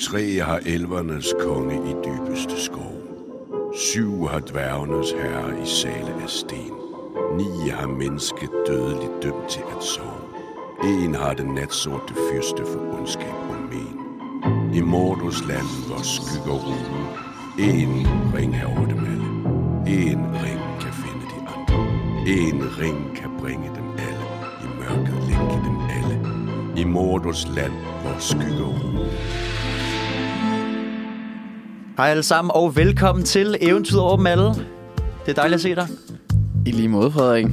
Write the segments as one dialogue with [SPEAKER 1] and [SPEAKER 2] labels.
[SPEAKER 1] Tre har elvernes konge i dybeste skov. Syv har dværgenes herre i sale af sten. Ni har mennesket dødeligt dømt til at sove. En har den natsorte fyrste for ondskab og men. I Mordos land, hvor skygger rune. En ring er over dem alle. En ring kan finde de andre. En ring kan bringe dem alle. I mørket længe dem alle. I Mordos land, hvor skygger rune.
[SPEAKER 2] Hej alle sammen, og velkommen til Eventyret over dem alle. Det er dejligt at se dig.
[SPEAKER 3] I lige måde, Frederik.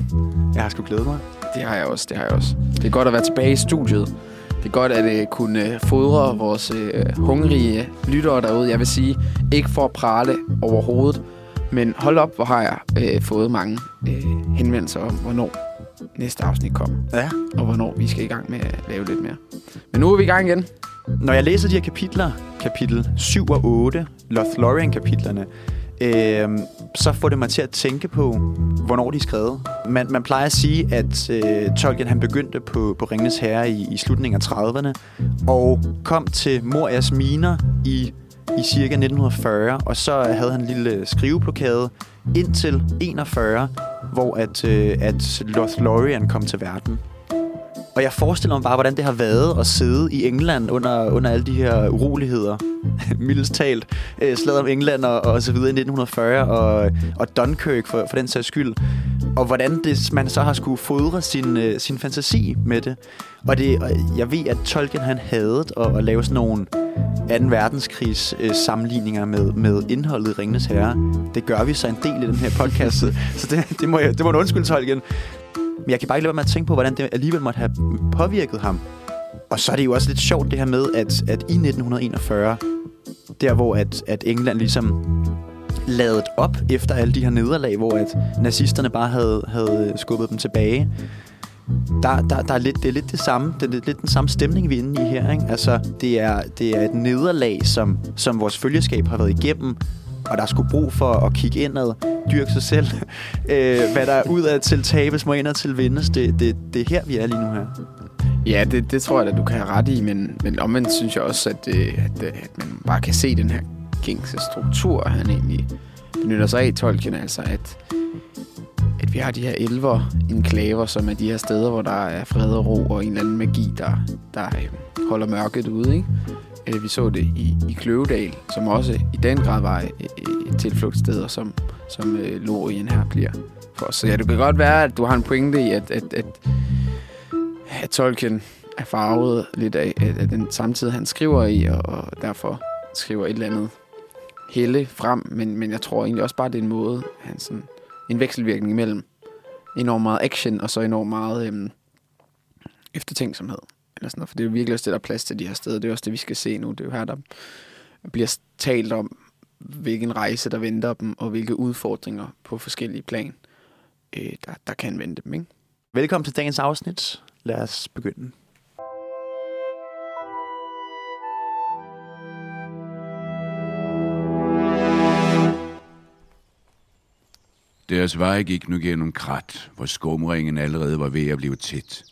[SPEAKER 2] Jeg har sgu glædet mig.
[SPEAKER 3] Det har jeg også, det har jeg også. Det er godt at være tilbage i studiet. Det er godt at uh, kunne fodre vores uh, hungrige lyttere derude. Jeg vil sige, ikke for at prale overhovedet, men hold op, hvor har jeg uh, fået mange uh, henvendelser om, hvornår næste afsnit kommer.
[SPEAKER 2] Ja.
[SPEAKER 3] Og hvornår vi skal i gang med at lave lidt mere. Men nu er vi i gang igen.
[SPEAKER 2] Når jeg læser de her kapitler, kapitel 7 og 8, Lothlorien-kapitlerne, øh, så får det mig til at tænke på, hvornår de er skrevet. Man, man plejer at sige, at øh, Tolkien han begyndte på, på Ringenes Herre i, i slutningen af 30'erne, og kom til Morias miner i, i cirka 1940, og så havde han en lille skriveblokade indtil 41, hvor at, øh, at Lothlorien kom til verden. Og jeg forestiller mig bare, hvordan det har været at sidde i England under, under alle de her uroligheder. Mildest talt. Øh, slaget om England og, og så videre i 1940, og, og Dunkirk for, for den sags skyld. Og hvordan det, man så har skulle fodre sin, øh, sin fantasi med det. Og det, og jeg ved, at Tolkien han havde at, at lave sådan nogle 2. verdenskrigs øh, sammenligninger med, med indholdet i Ringenes Herre. Det gør vi så en del i den her podcast, så så det, det, må jeg, det må du undskylde, Tolkien. Men jeg kan bare ikke lade være med at tænke på, hvordan det alligevel måtte have påvirket ham. Og så er det jo også lidt sjovt det her med, at, at i 1941, der hvor at, at England ligesom ladet op efter alle de her nederlag, hvor at nazisterne bare havde, havde skubbet dem tilbage, der, der, der er lidt, det er lidt det samme. Det er lidt, lidt den samme stemning, vi er inde i her. Ikke? Altså, det er, det er et nederlag, som, som vores følgeskab har været igennem, og der er sgu brug for at kigge indad, dyrke sig selv. øh, hvad der er ud af til tabes, må indad til vindes. Det, det, det er her, vi er lige nu her.
[SPEAKER 3] Ja, det, det tror jeg at du kan have ret i, men, men omvendt synes jeg også, at, øh, at, øh, at man bare kan se den her gængse struktur, han egentlig benytter sig af, Tolkien, altså at, at vi har de her elver enklaver, som er de her steder, hvor der er fred og ro og en eller anden magi, der, der øh, holder mørket ude, ikke? Øh, vi så det i, i Kløvedal, som også i den grad var øh, et, tilflugtssted, og som, som øh, Lorien her bliver for os. Så ja, det kan godt være, at du har en pointe i, at, at, at, at Tolkien er farvet lidt af, af af den samtid, han skriver i, og, og derfor skriver et eller andet helle frem. Men, men jeg tror egentlig også bare, det er en måde, han sådan, en vekselvirkning imellem enormt meget action, og så enormt meget øhm, eftertænksomhed. Eller sådan noget. For det er jo virkelig også det, der er plads til de her steder. Det er også det, vi skal se nu. Det er jo her, der bliver talt om, hvilken rejse, der venter dem, og hvilke udfordringer på forskellige plan, øh, der, der kan vente dem. Ikke?
[SPEAKER 2] Velkommen til dagens afsnit. Lad os begynde.
[SPEAKER 1] Deres vej gik nu gennem krat, hvor skumringen allerede var ved at blive tæt.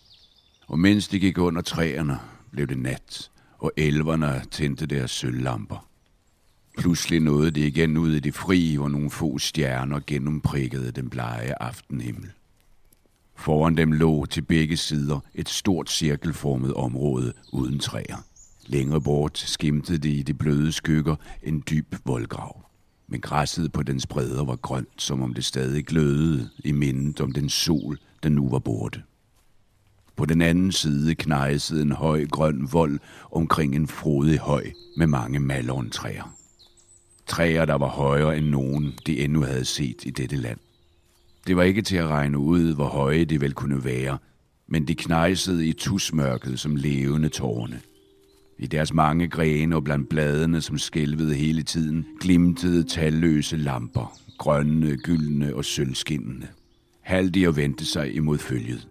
[SPEAKER 1] Og mens de gik under træerne, blev det nat, og elverne tændte deres sølvlamper. Pludselig nåede de igen ud i det fri, hvor nogle få stjerner gennemprikkede den blege aftenhimmel. Foran dem lå til begge sider et stort cirkelformet område uden træer. Længere bort skimtede de i de bløde skygger en dyb voldgrav. Men græsset på dens bredder var grønt, som om det stadig glødede i mindet om den sol, der nu var borte. På den anden side knejsede en høj grøn vold omkring en frodig høj med mange malorntræer. Træer, der var højere end nogen, de endnu havde set i dette land. Det var ikke til at regne ud, hvor høje de vel kunne være, men de knejsede i tusmørket som levende tårne. I deres mange grene og blandt bladene, som skælvede hele tiden, glimtede talløse lamper, grønne, gyldne og sølvskinnende. Haldir vendte sig imod følget.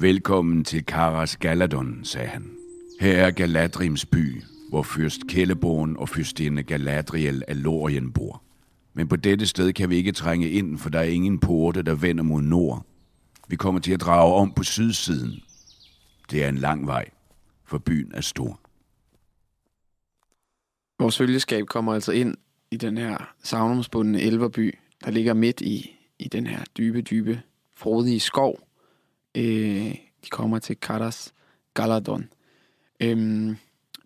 [SPEAKER 1] Velkommen til Karas Galadon, sagde han. Her er Galadrims by, hvor fyrst Kelleborn og fyrstinde Galadriel af Lorien bor. Men på dette sted kan vi ikke trænge ind, for der er ingen porte, der vender mod nord. Vi kommer til at drage om på sydsiden. Det er en lang vej, for byen er stor.
[SPEAKER 3] Vores følgeskab kommer altså ind i den her savnomsbundne elverby, der ligger midt i, i den her dybe, dybe, frodige skov. Øh, de kommer til Karas Galadon. Øhm,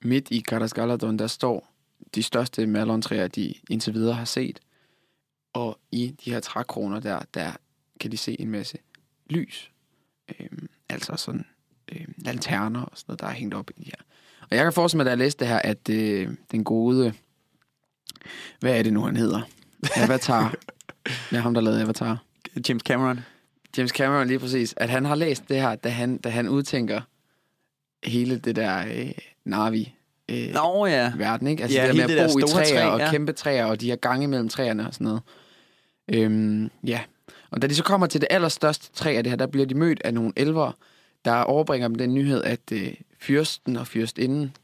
[SPEAKER 3] midt i Karas Galadon, der står de største malontræer, de indtil videre har set. Og i de her trækroner der, der kan de se en masse lys. Øhm, altså sådan øh, lanterner og sådan noget, der er hængt op i de her. Og jeg kan forestille mig, da jeg læste det her, at øh, den gode... Hvad er det nu, han hedder? Avatar. ja, ham, der lavede Avatar.
[SPEAKER 2] James Cameron.
[SPEAKER 3] James Cameron, lige præcis. At han har læst det her, da han, da han udtænker hele det der øh, Navi øh,
[SPEAKER 2] Nå ja.
[SPEAKER 3] verden, ikke? Altså
[SPEAKER 2] Ja,
[SPEAKER 3] det der med at bo i træer
[SPEAKER 2] træ,
[SPEAKER 3] og
[SPEAKER 2] ja.
[SPEAKER 3] kæmpe træer, og de her gange mellem træerne og sådan noget. Øhm, ja. Og da de så kommer til det allerstørste træ af det her, der bliver de mødt af nogle elver, der overbringer dem den nyhed, at øh, fyrsten og fyrstinden,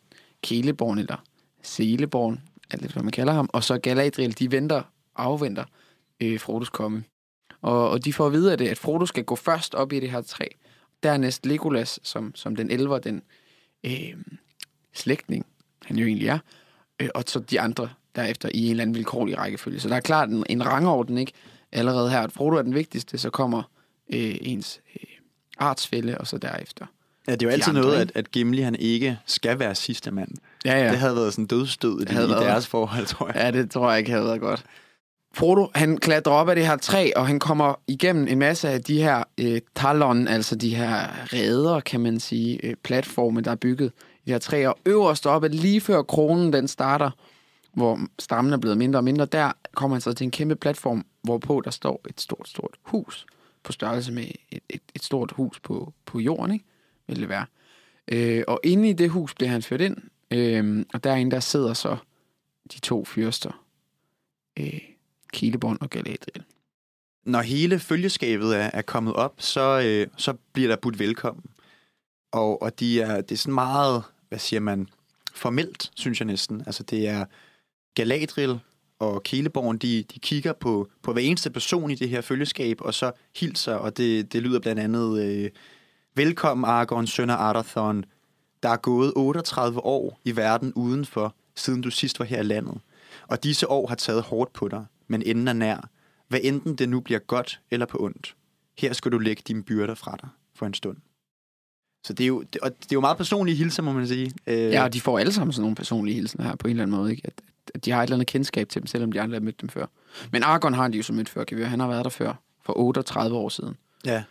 [SPEAKER 3] Keleborn eller Seleborn, alt det, hvad man kalder ham, og så Galadriel, de venter, afventer øh, Frodos komme. Og, og de får at vide at Frodo skal gå først op i det her træ. Dernæst Legolas, som, som den elver, den øh, slægtning, han jo egentlig er, øh, og så de andre derefter i en eller anden vilkårlig rækkefølge. Så der er klart en, en rangorden, ikke? Allerede her, at Frodo er den vigtigste, så kommer øh, ens øh, artsfælde, og så derefter.
[SPEAKER 2] Ja, det er jo
[SPEAKER 3] De
[SPEAKER 2] altid
[SPEAKER 3] andre,
[SPEAKER 2] noget, at, at Gimli han ikke skal være sidste mand.
[SPEAKER 3] Ja,
[SPEAKER 2] Ja. Det havde været sådan dødstød i, i deres forhold, tror jeg.
[SPEAKER 3] Ja, det tror jeg ikke havde været godt. Frodo, han klatrer op af det her træ, og han kommer igennem en masse af de her øh, talon, altså de her ræder, kan man sige, øh, platforme, der er bygget i de her træer. Og øverst oppe, lige før kronen den starter, hvor stammen er blevet mindre og mindre, der kommer han så til en kæmpe platform, hvorpå der står et stort, stort hus på størrelse med et, et, et stort hus på, på jorden, ikke? Vil det være. Øh, og inde i det hus bliver han ført ind, øh, og derinde der sidder så de to fyrster, øh, Kileborn og Galadriel.
[SPEAKER 2] Når hele følgeskabet er, er kommet op, så, øh, så bliver der budt velkommen. Og, og de er, det er sådan meget, hvad siger man, formelt, synes jeg næsten. Altså det er Galadriel og Keleborn, de, de kigger på, på hver eneste person i det her følgeskab, og så hilser, og det, det lyder blandt andet, øh, velkommen Aragorn, søn af Arathorn. Der er gået 38 år i verden udenfor, siden du sidst var her i landet. Og disse år har taget hårdt på dig, men enden er nær. Hvad enten det nu bliver godt eller på ondt. Her skal du lægge dine byrder fra dig for en stund. Så det er jo, det, og det er jo meget personlige hilser, må man sige. Øh,
[SPEAKER 3] Ja, og de får alle sammen sådan nogle personlige hilsener her på en eller anden måde, ikke? At, at de har et eller andet kendskab til dem, selvom de aldrig har mødt dem før. Men Argon har de jo så mødt før, kan vi høre. Han har været der før, for 38 år siden.
[SPEAKER 2] ja.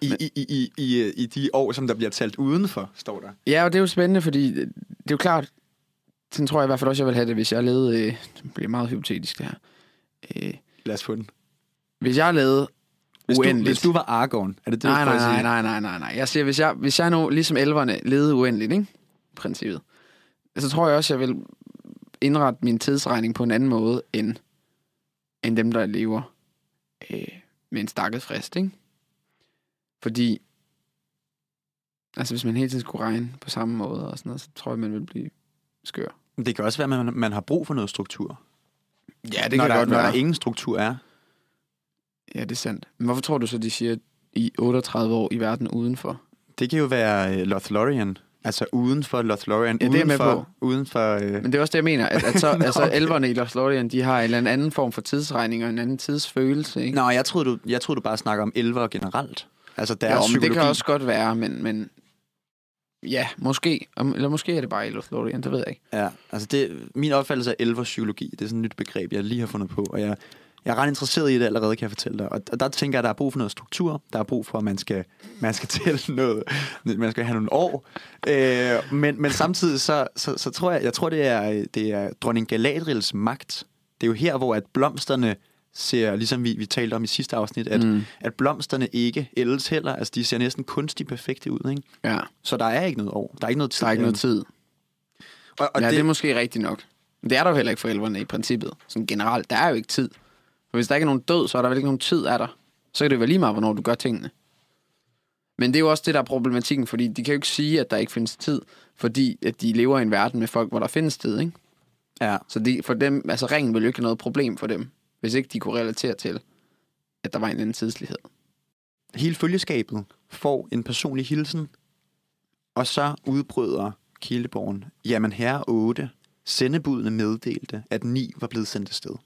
[SPEAKER 2] I, i, i, i, i, I de år, som der bliver talt udenfor, står der.
[SPEAKER 3] Ja, og det er jo spændende, fordi det det er jo klart, sådan tror jeg i hvert fald også, jeg vil have det, hvis jeg levede, øh, det bliver meget hypotetisk det her. Øh,
[SPEAKER 2] Lad os få den.
[SPEAKER 3] hvis jeg levede
[SPEAKER 2] Hvis du,
[SPEAKER 3] uendeligt.
[SPEAKER 2] hvis du var Argon, er det det,
[SPEAKER 3] nej,
[SPEAKER 2] du
[SPEAKER 3] nej, nej, nej, nej, nej, nej. Jeg siger, hvis jeg, hvis jeg nu, ligesom elverne, levede uendeligt, ikke? I princippet. Så tror jeg også, jeg vil indrette min tidsregning på en anden måde, end, end dem, der lever øh, med en stakket frist, ikke? Fordi, altså hvis man hele tiden skulle regne på samme måde og sådan noget, så tror jeg, man vil blive skør.
[SPEAKER 2] Det kan også være, at man, man har brug for noget struktur.
[SPEAKER 3] Ja,
[SPEAKER 2] når der, når der ingen struktur er.
[SPEAKER 3] Ja, det er sandt. Men hvorfor tror du så, de siger, i 38 år i verden udenfor?
[SPEAKER 2] Det kan jo være uh, Lothlorien. Altså uden for Lothlorien.
[SPEAKER 3] Ja, det er med
[SPEAKER 2] for,
[SPEAKER 3] på.
[SPEAKER 2] Uden for, uh,
[SPEAKER 3] Men det er også det, jeg mener, at, at så,
[SPEAKER 2] Nå,
[SPEAKER 3] altså, elverne i Lothlorien, de har en eller anden form for tidsregning og en anden tidsfølelse, ikke?
[SPEAKER 2] Nå, jeg troede, du, jeg troede, du bare snakker om elver generelt. Altså deres
[SPEAKER 3] jo, men
[SPEAKER 2] psykologi.
[SPEAKER 3] det kan også godt være, men, men ja, måske. Eller måske er det bare i Lothlorien, det ved jeg ikke.
[SPEAKER 2] Ja, altså det, min opfattelse af elverpsykologi, det er sådan et nyt begreb, jeg lige har fundet på, og jeg, jeg er ret interesseret i det allerede, kan jeg fortælle dig. Og, og der tænker jeg, at der er brug for noget struktur, der er brug for, at man skal, man skal tælle noget, man skal have nogle år. Øh, men, men samtidig så, så, så tror jeg, jeg tror, det er, det er dronning Galadriels magt. Det er jo her, hvor at blomsterne ser, ligesom vi, vi talte om i sidste afsnit, at,
[SPEAKER 3] Mm.
[SPEAKER 2] at blomsterne ikke ældes heller. Altså, de ser næsten kunstigt perfekte ud, ikke?
[SPEAKER 3] Ja,
[SPEAKER 2] Så der er ikke noget år. Der er ikke noget tid.
[SPEAKER 3] der er ikke noget tid.
[SPEAKER 2] Og, og
[SPEAKER 3] ja, det... det er måske rigtigt nok. Men det er der jo heller ikke for elverne i princippet. Sådan generelt, der er jo ikke tid. For hvis der ikke er nogen død, så er der vel ikke nogen tid, er der. Så kan det være lige meget, hvornår du gør tingene. Men det er jo også det, der er problematikken, fordi de kan jo ikke sige, at der ikke findes tid, fordi at de lever i en verden med folk, hvor der findes tid, ikke?
[SPEAKER 2] Ja,
[SPEAKER 3] Så de, for dem, altså ringen ville jo ikke have noget problem for dem, hvis ikke de kunne relatere til, at der var en anden tidslighed.
[SPEAKER 2] hele følgeskabet får en personlig hilsen, og så udbryder Kildeborgen, jamen herre 8, Sendebudene meddelte, at ni var blevet sendt afsted.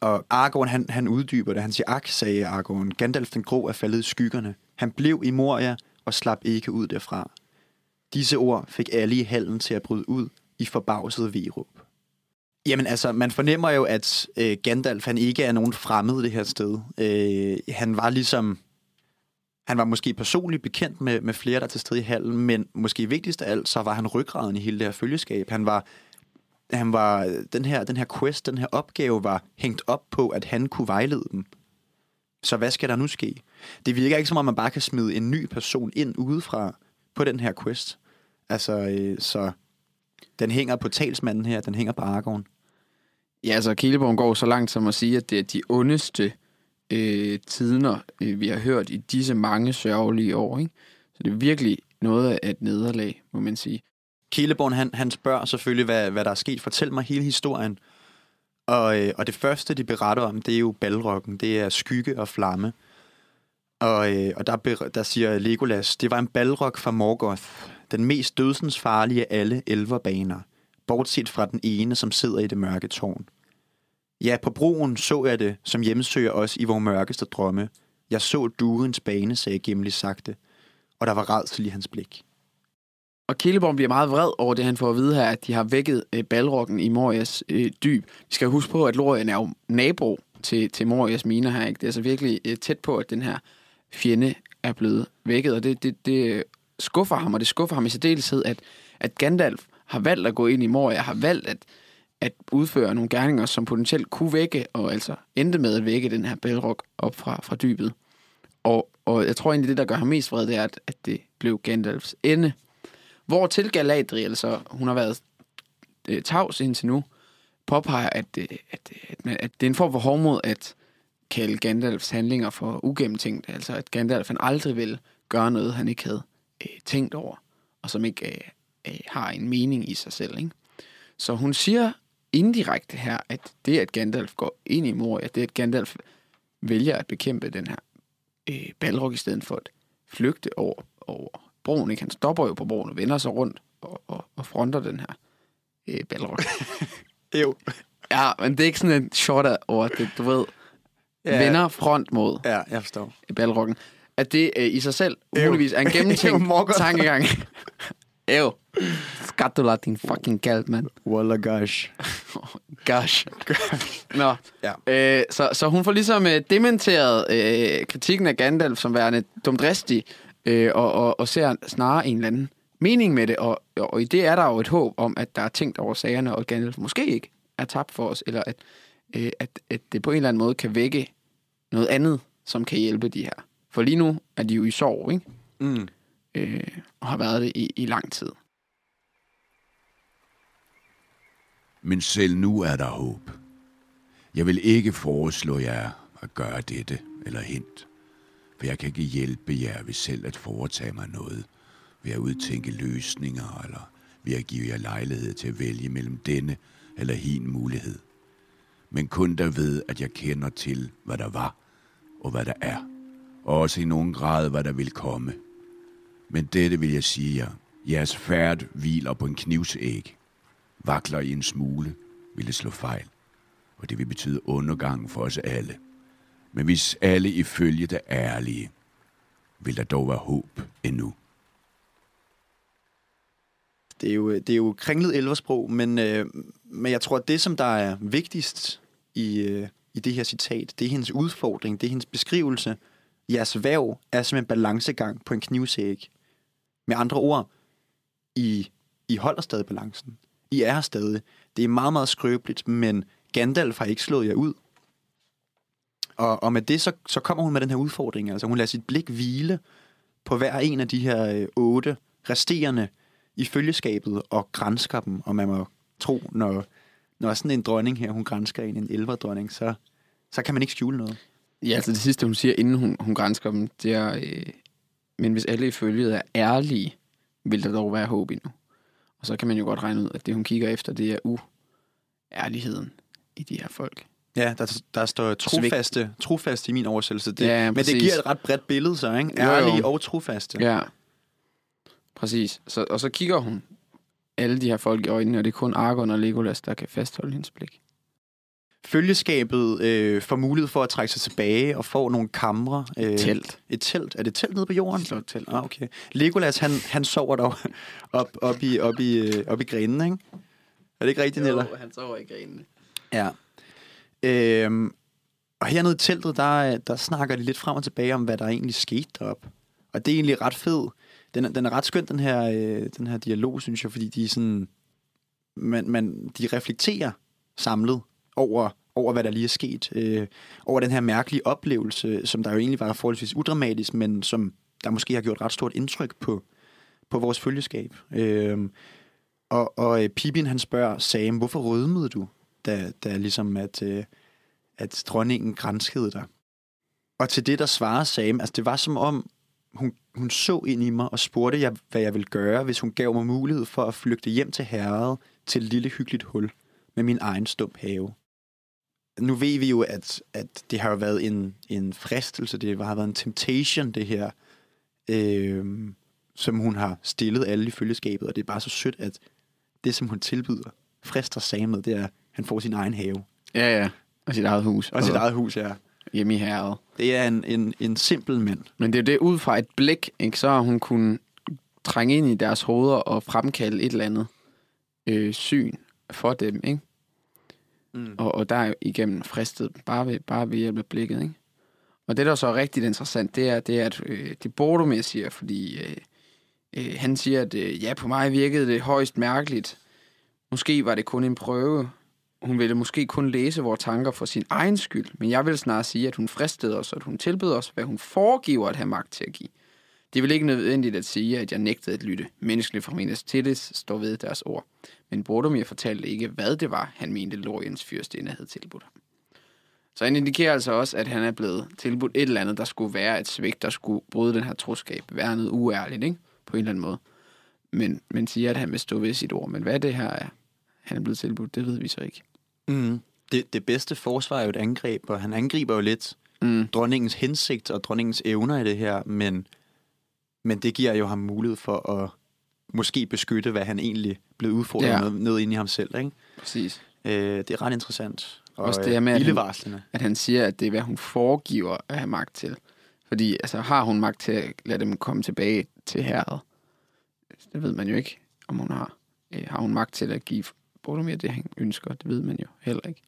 [SPEAKER 2] Og Aragorn, han, han uddyber det. Han siger, ak, sagde Aragorn, Gandalf den grå er faldet i skyggerne. Han blev i Moria og slap ikke ud derfra. Disse ord fik alle i hallen til at bryde ud i forbavset virup. Jamen altså, man fornemmer jo, at øh, Gandalf, han ikke er nogen fremmed det her sted. Øh, han var ligesom... Han var måske personligt bekendt med, med flere, der er til stede i hallen, men måske vigtigst af alt, så var han ryggraden i hele det her følgeskab. Han var, han var den her, den her quest, den her opgave var hængt op på, at han kunne vejlede dem. Så hvad skal der nu ske? Det virker ikke som om, man bare kan smide en ny person ind udefra på den her quest. Altså, øh, så den hænger på talsmanden her, den hænger på Aragorn.
[SPEAKER 3] Ja, altså Killeborg går så langt som at sige, at det er de ondeste øh, tider, øh, vi har hørt i disse mange sørgelige år. Ikke? Så det er virkelig noget af et nederlag, må man sige.
[SPEAKER 2] Kileborn, han, han spørger selvfølgelig, hvad, hvad der er sket. Fortæl mig hele historien. Og, øh, og det første, de beretter om, det er jo balrokken. Det er skygge og flamme. Og, øh, og der, der siger Legolas, det var en balrog fra Morgoth. Den mest dødsensfarlige af alle elverbaner. Bortset fra den ene, som sidder i det mørke tårn. Ja, på broen så jeg det, som hjemsøger os i vores mørkeste drømme. Jeg så Durins bane, sagde Gimli sagte. Og der var redsel i hans blik.
[SPEAKER 3] Og Killeborg bliver meget vred over det, han får at vide her, at de har vækket øh, balrokken i Morias øh, dyb. Vi skal huske på, at Lorien er jo nabo til, til Morias miner her. Ikke? Det er altså virkelig øh, tæt på, at den her fjende er blevet vækket, og det, det, det øh, skuffer ham, og det skuffer ham i særdeleshed, at, at Gandalf har valgt at gå ind i Moria, har valgt at, at udføre nogle gerninger, som potentielt kunne vække, og altså endte med at vække den her Balrog op fra, fra dybet. Og, og jeg tror egentlig, det, der gør ham mest vred, det er, at, at det blev Gandalfs ende. Hvor til Galadriel, så hun har været øh, tavs indtil nu, påpeger, at, øh, at, at, at det er en form for hårdmod at kalde Gandalfs handlinger for ugennemtænkt. Altså at Gandalf han aldrig vil gøre noget, han ikke havde øh, tænkt over, og som ikke øh, øh, har en mening i sig selv. Ikke? Så hun siger indirekte her, at det, at Gandalf går ind i Moria, det, at Gandalf vælger at bekæmpe den her øh, Balrog i stedet for at flygte over, over broen. Ikke? Han stopper jo på broen og vender sig rundt og, og, og fronter den her øh, Balrog.
[SPEAKER 2] Jo.
[SPEAKER 3] ja, men det er ikke sådan en short over det, du ved,
[SPEAKER 2] Ja.
[SPEAKER 3] vender front mod
[SPEAKER 2] Ja, jeg forstår.
[SPEAKER 3] Balroggen. At det øh, i sig selv muligvis er en gennemtænkt tankegang. Ew. Skatula, din fucking galt, mand.
[SPEAKER 2] Walla gosh.
[SPEAKER 3] Gosh. Nå.
[SPEAKER 2] Ja.
[SPEAKER 3] Øh, så, så hun får ligesom øh, dementeret øh, kritikken af Gandalf som værende dumdristig, øh, og, og, og ser snarere en eller anden mening med det, og, og i det er der jo et håb om, at der er tænkt over sagerne, og Gandalf måske ikke er tabt for os, eller at, øh, at, at det på en eller anden måde kan vække noget andet, som kan hjælpe de her. For lige nu er de jo i sorg, ikke?
[SPEAKER 2] Mm.
[SPEAKER 3] Øh, og har været det i, i lang tid.
[SPEAKER 1] Men selv nu er der håb. Jeg vil ikke foreslå jer at gøre dette eller hint, for jeg kan ikke hjælpe jer ved selv at foretage mig noget, ved at udtænke løsninger eller ved at give jer lejlighed til at vælge mellem denne eller hin mulighed. Men kun der ved, at jeg kender til, hvad der var og hvad der er, og også i nogen grad, hvad der vil komme. Men dette vil jeg sige jer. Jeres færd hviler på en knivsæg. Vakler I en smule, vil det slå fejl. Og det vil betyde undergang for os alle. Men hvis alle ifølge det ærlige, vil der dog være håb endnu.
[SPEAKER 2] Det er jo, det er jo kringlet elversprog, men, øh, men jeg tror, at det, som der er vigtigst i, øh, i det her citat, det er hendes udfordring, det er hendes beskrivelse. Jeres værv er som en balancegang på en knivsæg. Med andre ord, I, I holder stadig balancen. I er her stadig. Det er meget, meget skrøbeligt, men Gandalf har ikke slået jer ud. Og, og med det, så, så kommer hun med den her udfordring. Altså, hun lader sit blik hvile på hver en af de her øh, otte resterende i følgeskabet og grænsker dem. Og man må tro, når, når sådan en dronning her, hun grænsker en, en elverdronning, så, så kan man ikke skjule noget.
[SPEAKER 3] Ja, altså det sidste, hun siger, inden hun, hun grænsker dem, det er, øh, men hvis alle i følget er ærlige, vil der dog være håb endnu. Og så kan man jo godt regne ud, at det, hun kigger efter, det er uærligheden i de her folk.
[SPEAKER 2] Ja, der, der står trofaste, trofaste i min oversættelse. Det,
[SPEAKER 3] Ja,
[SPEAKER 2] men det
[SPEAKER 3] præcis.
[SPEAKER 2] giver et ret bredt billede så, ikke?
[SPEAKER 3] Jo, jo.
[SPEAKER 2] Ærlige og trofaste.
[SPEAKER 3] Ja, præcis. Så, og så kigger hun alle de her folk i øjnene, og det er kun Argon og Legolas, der kan fastholde hendes blik.
[SPEAKER 2] Følgeskabet øh, får mulighed for at trække sig tilbage og får nogle kamre. Øh,
[SPEAKER 3] Telt.
[SPEAKER 2] Et telt. Er det et telt nede på jorden?
[SPEAKER 3] Slå et telt.
[SPEAKER 2] Ah, okay. Legolas, han, han sover dog op, op, i, op, i, øh, op i grenen, ikke? Er det ikke rigtigt, Niller?
[SPEAKER 3] han sover i grenene.
[SPEAKER 2] Ja. Øhm, og hernede i teltet, der, der snakker de lidt frem og tilbage om, hvad der egentlig skete deroppe. Og det er egentlig ret fed. Den er, den er ret skøn, den her, øh, den her dialog, synes jeg, fordi de sådan... Man, man, de reflekterer samlet over, over, hvad der lige er sket. Øh, over den her mærkelige oplevelse, som der jo egentlig var forholdsvis udramatisk, men som der måske har gjort ret stort indtryk på, på vores følgeskab. Øh, og, og øh, han spørger Sam, hvorfor rødmede du, da, da ligesom at, øh, at dronningen grænskede dig? Og til det, der svarer Sam, altså det var som om, hun, hun så ind i mig og spurgte, jeg, hvad jeg ville gøre, hvis hun gav mig mulighed for at flygte hjem til herret til et lille hyggeligt hul med min egen stump have. Nu ved vi jo, at, at det har jo været en, en fristelse, det har været en temptation, det her, øh, som hun har stillet alle i følgeskabet, og det er bare så sødt, at det, som hun tilbyder, frister Sam med, det er, at han får sin egen have.
[SPEAKER 3] Ja, ja. Og sit eget hus.
[SPEAKER 2] Og sit eget hus, ja.
[SPEAKER 3] Hjemme i herret.
[SPEAKER 2] Det er en, en, en simpel mand.
[SPEAKER 3] Men det er jo det, ud fra et blik, ikke, så har hun kunnet trænge ind i deres hoveder og fremkalde et eller andet øh, syn for dem, ikke?
[SPEAKER 2] Mm.
[SPEAKER 3] Og, og der er igennem fristet bare ved, bare ved hjælp af blikket, ikke? Og det, der så er rigtig interessant, det er, det er at øh, det Bordomir siger, fordi øh, øh, han siger, at øh, ja, på mig virkede det højst mærkeligt. Måske var det kun en prøve. Hun ville måske kun læse vores tanker for sin egen skyld, men jeg vil snart sige, at hun fristede os, og at hun tilbød os, hvad hun foregiver at have magt til at give. Det vil ikke nødvendigt at sige, at jeg nægtede at lytte. Menneskene fra Minas Tirith står ved deres ord. Men Bordomir fortalte ikke, hvad det var, han mente Loriens fyrstinde havde tilbudt ham. Så han indikerer altså også, at han er blevet tilbudt et eller andet, der skulle være et svigt, der skulle bryde den her troskab, være noget uærligt, ikke? på en eller anden måde. Men, men siger, at han vil stå ved sit ord. Men hvad det her er, han er blevet tilbudt, det ved vi så ikke.
[SPEAKER 2] Mm. Det, det bedste forsvar er jo et angreb, og han angriber jo lidt
[SPEAKER 3] Mm.
[SPEAKER 2] dronningens hensigt og dronningens evner i det her, men, men det giver jo ham mulighed for at måske beskytte, hvad han egentlig blev udfordret
[SPEAKER 3] Ja.
[SPEAKER 2] med, ned inde i ham selv. Ikke?
[SPEAKER 3] Præcis.
[SPEAKER 2] Øh, det er ret interessant. Og,
[SPEAKER 3] Også det her med, at han-. At han siger, at det er, hvad hun foregiver at have magt til. Fordi altså, har hun magt til at lade dem komme tilbage til herret? Det ved man jo ikke, om hun har. Øh, har hun magt til at give Boromir det, han ønsker? Det ved man jo heller ikke.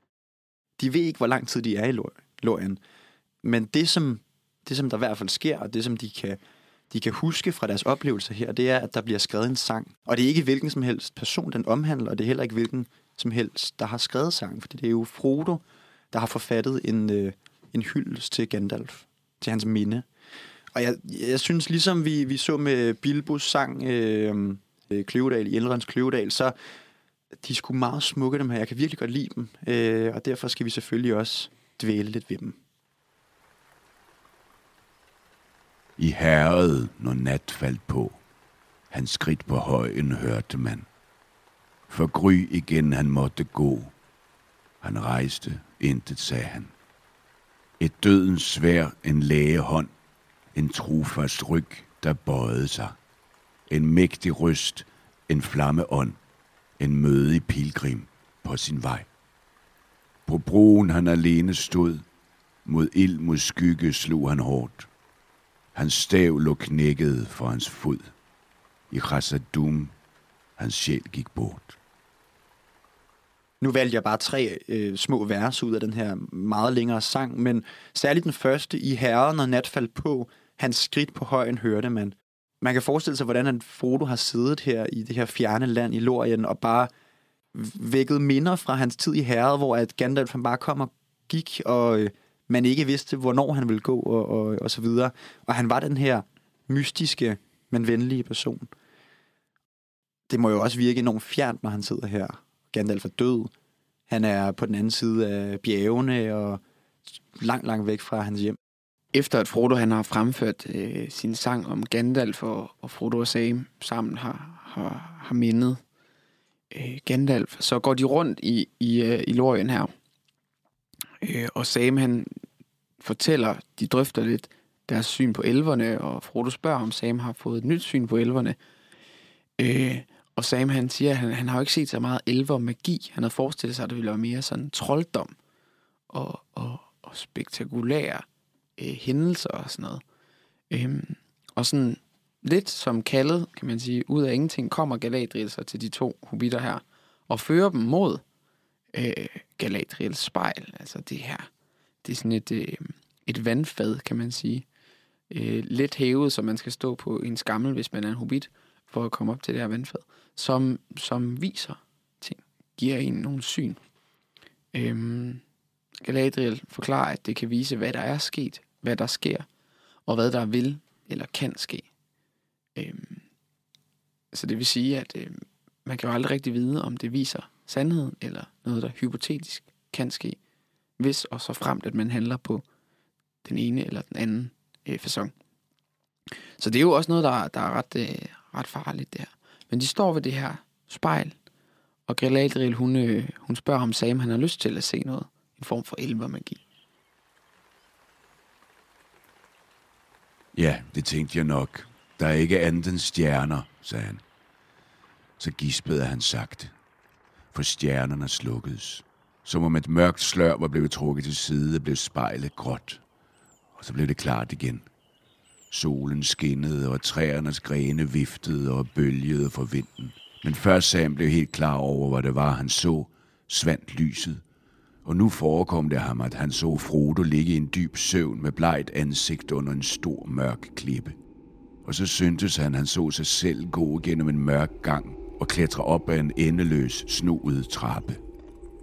[SPEAKER 2] De ved ikke, hvor lang tid de er i Lor- Lorien. Men det som, det, som der i hvert fald sker, og det, som de kan, de kan huske fra deres oplevelser her, det er, at der bliver skrevet en sang. Og det er ikke hvilken som helst person, den omhandler, og det er heller ikke hvilken som helst, der har skrevet sangen, Fordi det er jo Frodo, der har forfattet en, øh, en hyldest til Gandalf, til hans minde. Og jeg, jeg synes, ligesom vi, vi så med Bilbos sang øh, øh Kløvedal, i Elrons Kløvedal, så de skulle meget smukke, dem her. Jeg kan virkelig godt lide dem. Øh, og derfor skal vi selvfølgelig også dvæle lidt ved dem.
[SPEAKER 1] I herret, når nat faldt på, hans skridt på højen hørte man. For gry igen han måtte gå. Han rejste, intet sagde han. Et dødens svær, en lægehånd, en trofast ryg, der bøjede sig. En mægtig røst, en flammeånd, en mødig pilgrim på sin vej. På broen han alene stod, mod ild mod skygge slog han hårdt. Hans stav lå knækket for hans fod. I Khazad-dûm, hans sjæl gik bort.
[SPEAKER 2] Nu valgte jeg bare tre øh, små vers ud af den her meget længere sang, men særligt den første, i herren, når nat faldt på, hans skridt på højen hørte man. Man kan forestille sig, hvordan han Frodo har siddet her i det her fjerne land i Lorien, og bare vækket minder fra hans tid i herret, hvor at Gandalf han bare kom og gik, og øh, man ikke vidste, hvornår han ville gå, og, og, og så videre. Og han var den her mystiske, men venlige person. Det må jo også virke enormt fjernt, når han sidder her. Gandalf er død. Han er på den anden side af bjergene, og langt, langt væk fra hans hjem.
[SPEAKER 3] Efter at Frodo han har fremført øh, sin sang om Gandalf, og, og Frodo og Sam sammen har, har, har mindet øh, Gandalf, så går de rundt i, i, øh, i Lorien her. Øh, og Sam han fortæller, de drøfter lidt deres syn på elverne, og Frodo spørger, om Sam har fået et nyt syn på elverne. Øh, Og Sam han siger, at han, han har jo ikke set så meget elver magi. Han havde forestillet sig, at det ville være mere sådan trolddom og, og, og spektakulære øh, hændelser og sådan noget. Øhm, og sådan lidt som kaldet, kan man sige, ud af ingenting, kommer Galadriel så til de to hobitter her, og fører dem mod øh, Galadriels spejl. Altså det her, det er sådan et, øh, et vandfad, kan man sige. Øh, lidt hævet, så man skal stå på en skammel, hvis man er en hobbit, for at komme op til det her vandfad, som, som viser ting, giver en nogle syn. Øhm, Galadriel forklarer, at det kan vise, hvad der er sket, hvad der sker, og hvad der vil eller kan ske. Øhm, så det vil sige, at øh, man kan jo aldrig rigtig vide, om det viser sandheden, eller noget, der hypotetisk kan ske, hvis og så fremt, at man handler på den ene eller den anden øh, façon. Så det er jo også noget, der, der er ret, øh, ret farligt, der. Men de står ved det her spejl, og Galadriel, hun, øh, hun spørger om Sam, han har lyst til at se noget. En form for elvermagi.
[SPEAKER 1] Ja, det tænkte jeg nok. Der er ikke andet end stjerner, sagde han. Så gispede han sagt, for stjernerne slukkedes. Som om et mørkt slør var blevet trukket til side, blev spejlet gråt. Og så blev det klart igen. Solen skinnede, og træernes grene viftede og bølgede for vinden. Men før Sam blev helt klar over, hvad det var, han så, svandt lyset. Og nu forekom det ham, at han så Frodo ligge i en dyb søvn med blegt ansigt under en stor mørk klippe. Og så syntes han, han så sig selv gå gennem en mørk gang og klatre op ad en endeløs, snoet trappe.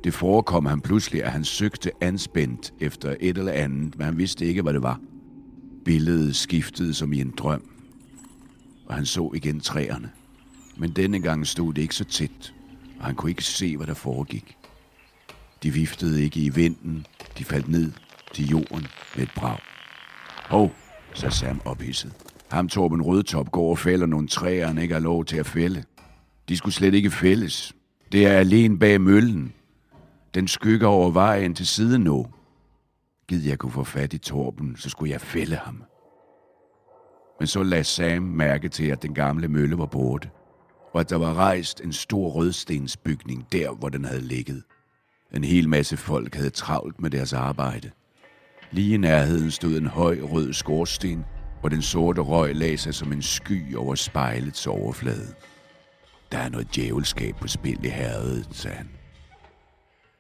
[SPEAKER 1] Det forekom ham pludselig, at han søgte anspændt efter et eller andet, men han vidste ikke, hvad det var. Billedet skiftede som i en drøm, og han så igen træerne. Men denne gang stod det ikke så tæt, og han kunne ikke se, hvad der foregik. De viftede ikke i vinden, de faldt ned til jorden med et brag. Hov, sagde Sam ophidset. Ham Torben Rødtop går og fælder nogle træer, han ikke har lov til at fælde. De skulle slet ikke fælles. Det er alene bag møllen. Den skygger over vejen til siden nu. Gid jeg kunne få fat i Torben, så skulle jeg fælde ham. Men så lagde Sam mærke til, at den gamle mølle var borte, og at der var rejst en stor rødstensbygning der, hvor den havde ligget. En hel masse folk havde travlt med deres arbejde. Lige i nærheden stod en høj rød skorsten, hvor den sorte røg lagde sig som en sky over spejlets overflade. Der er noget djævelskab på spil i herredet, sagde han.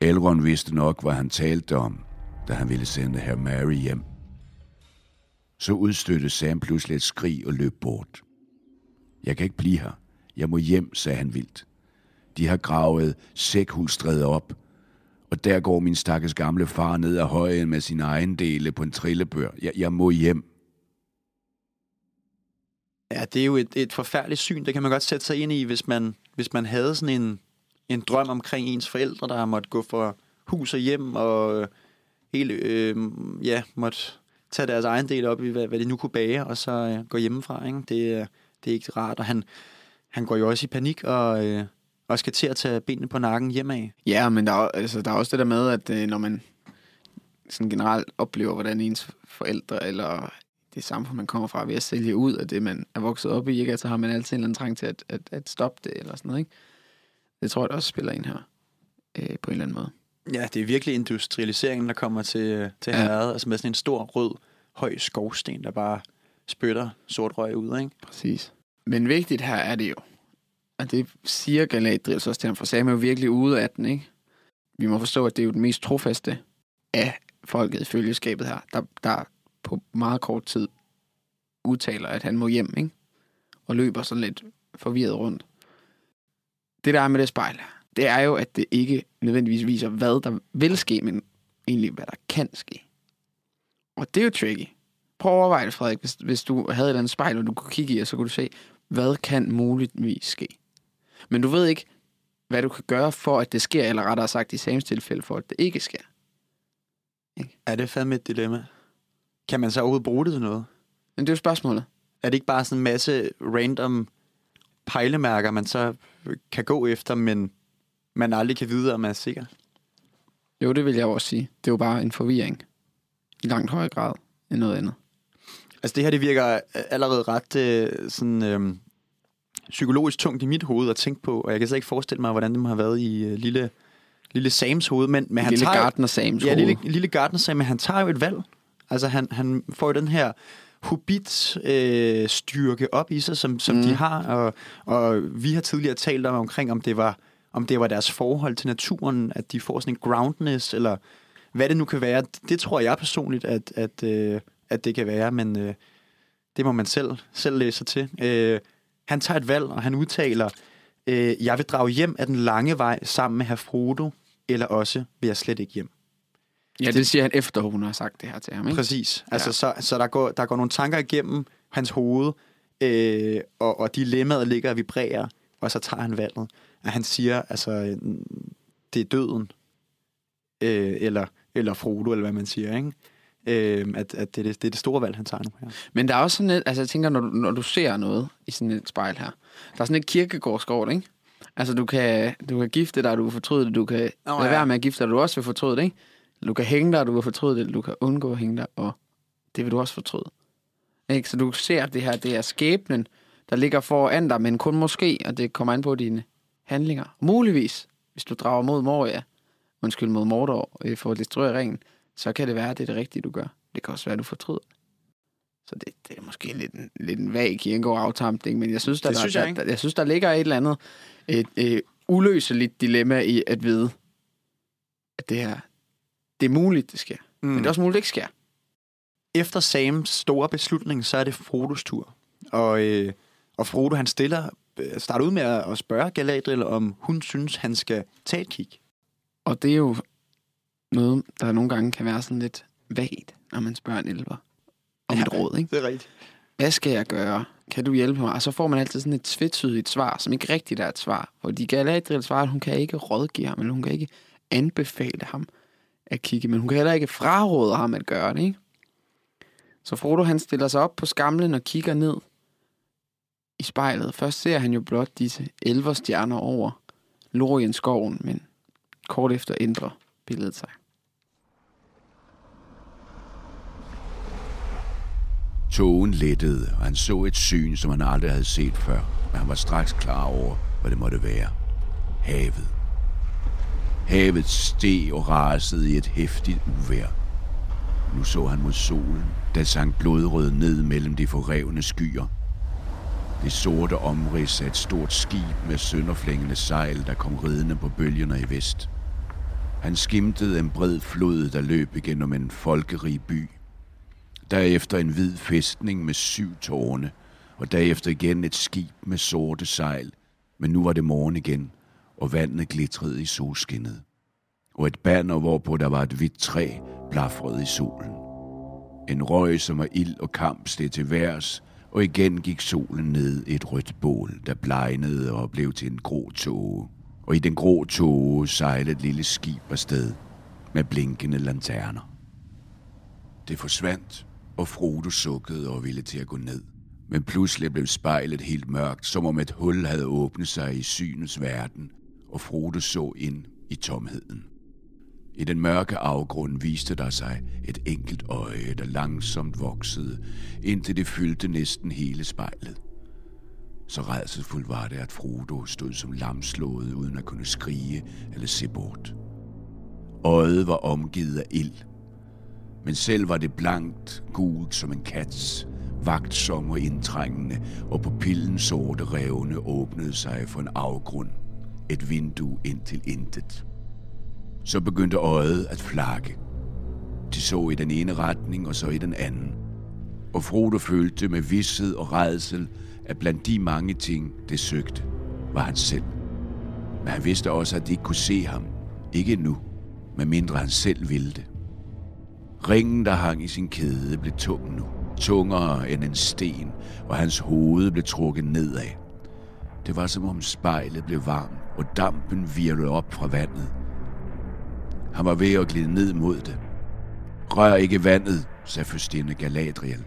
[SPEAKER 1] Elrond vidste nok, hvad han talte om, da han ville sende herr Mary hjem. Så udstødte Sam pludselig et skrig og løb bort. Jeg kan ikke blive her. Jeg må hjem, sagde han vildt. De har gravet sækhulstræde op, og der går min stakkels gamle far ned ad højen med sin egen dele på en trillebør. Jeg, jeg må hjem.
[SPEAKER 2] Ja, det er jo et, et forfærdeligt syn. Det kan man godt sætte sig ind i, hvis man, hvis man havde sådan en, en drøm omkring ens forældre, der har måttet gå for hus og hjem, og øh, hele, øh, ja, måtte tage deres egen del op i, hvad, hvad de nu kunne bage, og så øh, gå hjemmefra. Ikke? Det, øh, det er ikke rart, og han, han går jo også i panik, og, øh, og skal til at tage benene på nakken hjemad.
[SPEAKER 3] Ja, men der er, altså, der er også det der med, at øh, når man sådan generelt oplever, hvordan ens forældre eller det samfund, man kommer fra, ved at sælge ud af det, man er vokset op i, ikke? Altså har man altid en eller anden trang til at, at, at stoppe det, eller sådan noget, ikke? Det tror jeg, også spiller ind her, øh, på en eller anden måde.
[SPEAKER 2] Ja, det er virkelig industrialiseringen, der kommer til, til
[SPEAKER 3] Ja.
[SPEAKER 2] herredet, altså med sådan en stor, rød, høj skovsten, der bare spytter sort røg ud, ikke?
[SPEAKER 3] Præcis. Men vigtigt her er det jo, og det siger Galadriel så også til ham, for Sam er jo virkelig ude af den, ikke? Vi må forstå, at det er jo den mest trofaste af folket i følgeskabet her, der, der på meget kort tid udtaler, at han må hjem, ikke? Og løber sådan lidt forvirret rundt. Det der er med det spejl det er jo, at det ikke nødvendigvis viser, hvad der vil ske, men egentlig, hvad der kan ske. Og det er jo tricky. Prøv at overveje det, Frederik, hvis, hvis du havde et eller andet spejl, og du kunne kigge i, og så kunne du se, hvad kan muligvis ske. Men du ved ikke, hvad du kan gøre for, at det sker, eller rettere sagt i samme tilfælde, for at det ikke sker.
[SPEAKER 2] Er det fandme et dilemma? Kan man så overhovedet bruge det til noget?
[SPEAKER 3] Men det er jo spørgsmålet.
[SPEAKER 2] Er det ikke bare sådan en masse random pejlemærker, man så kan gå efter, men man aldrig kan vide, om man er sikker?
[SPEAKER 3] Jo, det vil jeg også sige. Det er jo bare en forvirring. I langt højere grad end noget andet.
[SPEAKER 2] Altså det her, det virker allerede ret øh, sådan, øh, psykologisk tungt i mit hoved at tænke på, og jeg kan slet ikke forestille mig, hvordan det må have været i uh, lille, lille Sams hoved. Men, men han
[SPEAKER 3] lille
[SPEAKER 2] tager,
[SPEAKER 3] Gardner Sams
[SPEAKER 2] Ja,
[SPEAKER 3] hoved.
[SPEAKER 2] lille, lille Gardner Sam, men han tager jo et valg. Altså, han, han får den her hobbit-styrke øh, op i sig, som, som mm. de har, og, og vi har tidligere talt om, omkring, om det, var, om det var deres forhold til naturen, at de får sådan en groundness, eller hvad det nu kan være. Det tror jeg personligt, at, at, øh, at det kan være, men øh, det må man selv, selv læse til. Øh, han tager et valg, og han udtaler, øh, jeg vil drage hjem af den lange vej sammen med herr Frodo, eller også vil jeg slet ikke hjem.
[SPEAKER 3] Ja, det siger han efter, hun har sagt det her til ham, ikke?
[SPEAKER 2] Præcis. Altså,
[SPEAKER 3] Ja.
[SPEAKER 2] så, så der, går, der går nogle tanker igennem hans hoved, øh, og, og dilemmaet ligger og vibrerer, og så tager han valget. Og han siger, altså, det er døden, øh, eller, eller Frodo, eller hvad man siger, ikke? Øh, at, at det, er det, det er det store valg, han tager nu her.
[SPEAKER 3] Men der er også sådan et, altså jeg tænker, når du, når du ser noget i sådan et spejl her, der er sådan et kirkegårdsgård, ikke? Altså du kan, du kan gifte dig, du kan fortryde det, du kan oh, lade
[SPEAKER 2] ja.
[SPEAKER 3] være med at gifte dig, du også vil fortryde det, ikke? Du kan hænge dig, du kan fortryde det, du kan undgå at hænge dig, og det vil du også fortryde. Ikke? Så du ser det her, det er skæbnen, der ligger foran dig, men kun måske, og det kommer an på dine handlinger. Muligvis, hvis du drager mod Moria, undskyld mod Mordor, øh, for at destruere ringen, så kan det være, at det er det rigtige, du gør. Det kan også være, at du fortryder. Så det, det er måske lidt en, lidt en vag kirkegård aftampning, men jeg synes, der,
[SPEAKER 2] Det
[SPEAKER 3] der,
[SPEAKER 2] synes jeg
[SPEAKER 3] der, der, jeg synes, der ligger et eller andet et, et uløseligt dilemma i at vide, at det her, det er muligt, det sker. Mm. Men det er også muligt, det ikke sker.
[SPEAKER 2] Efter Sams store beslutning, så er det Frodos tur. Og, øh, og Frodo, han stiller, øh, starter ud med at at spørge Galadriel, om hun synes, han skal tage et kig.
[SPEAKER 3] Og det er jo noget, der nogle gange kan være sådan lidt vagt, når man spørger en elver om
[SPEAKER 2] Ja.
[SPEAKER 3] et råd, ikke?
[SPEAKER 2] Det er rigtigt.
[SPEAKER 3] Hvad skal jeg gøre? Kan du hjælpe mig? Og så får man altid sådan et tvetydigt svar, som ikke rigtigt er et svar. Fordi Galadriel svarer, at hun kan ikke rådgive ham, eller hun kan ikke anbefale ham at kigge, men hun kan heller ikke fraråde ham at gøre det, ikke? Så Frodo han stiller sig op på skamlen og kigger ned i spejlet. Først ser han jo blot disse elverstjerner over Lorien-skoven, men kort efter ændrer billedet sig.
[SPEAKER 1] Togen lettede, og han så et syn, som han aldrig havde set før, men han var straks klar over, hvad det måtte være. Havet. Havet steg og rasede i et hæftigt uvær. Nu så han mod solen, der sank blodrød ned mellem de forrevne skyer. Det sorte omrids af et stort skib med sønderflængende sejl, der kom ridende på bølgerne i vest. Han skimtede en bred flod, der løb igennem en folkerig by. Derefter en hvid fæstning med syv tårne, og derefter igen et skib med sorte sejl. Men nu var det morgen igen, og vandet glitrede i solskinnet. Og et banner, hvorpå der var et hvidt træ, blafrede i solen. En røg, som var ild og kamp, steg til værs, og igen gik solen ned i et rødt bål, der blegnede og blev til en grå tåge. Og i den grå tåge sejlede et lille skib afsted med blinkende lanterner. Det forsvandt, og Frodo sukkede og ville til at gå ned. Men pludselig blev spejlet helt mørkt, som om et hul havde åbnet sig i synets verden, og Frodo så ind i tomheden. I den mørke afgrund viste der sig et enkelt øje, der langsomt voksede, indtil det fyldte næsten hele spejlet. Så redselsfuldt var det, at Frodo stod som lamslået, uden at kunne skrige eller se bort. Øjet var omgivet af ild, men selv var det blankt, gult som en kats, vagtsom og indtrængende, og pupillens sorte revne åbnede sig for en afgrund, et vindue ind til intet. Så begyndte øjet at flakke. De så i den ene retning og så i den anden. Og Frodo følte med vidshed og redsel, at blandt de mange ting, det søgte, var han selv. Men han vidste også, at de ikke kunne se ham. Ikke nu, medmindre han selv ville det. Ringen, der hang i sin kæde, blev tung nu. Tungere end en sten, og hans hoved blev trukket nedad. Det var som om spejlet blev varmt, og dampen virvlede op fra vandet. Han var ved at glide ned mod det. Rør ikke vandet, sagde fyrstinde Galadriel.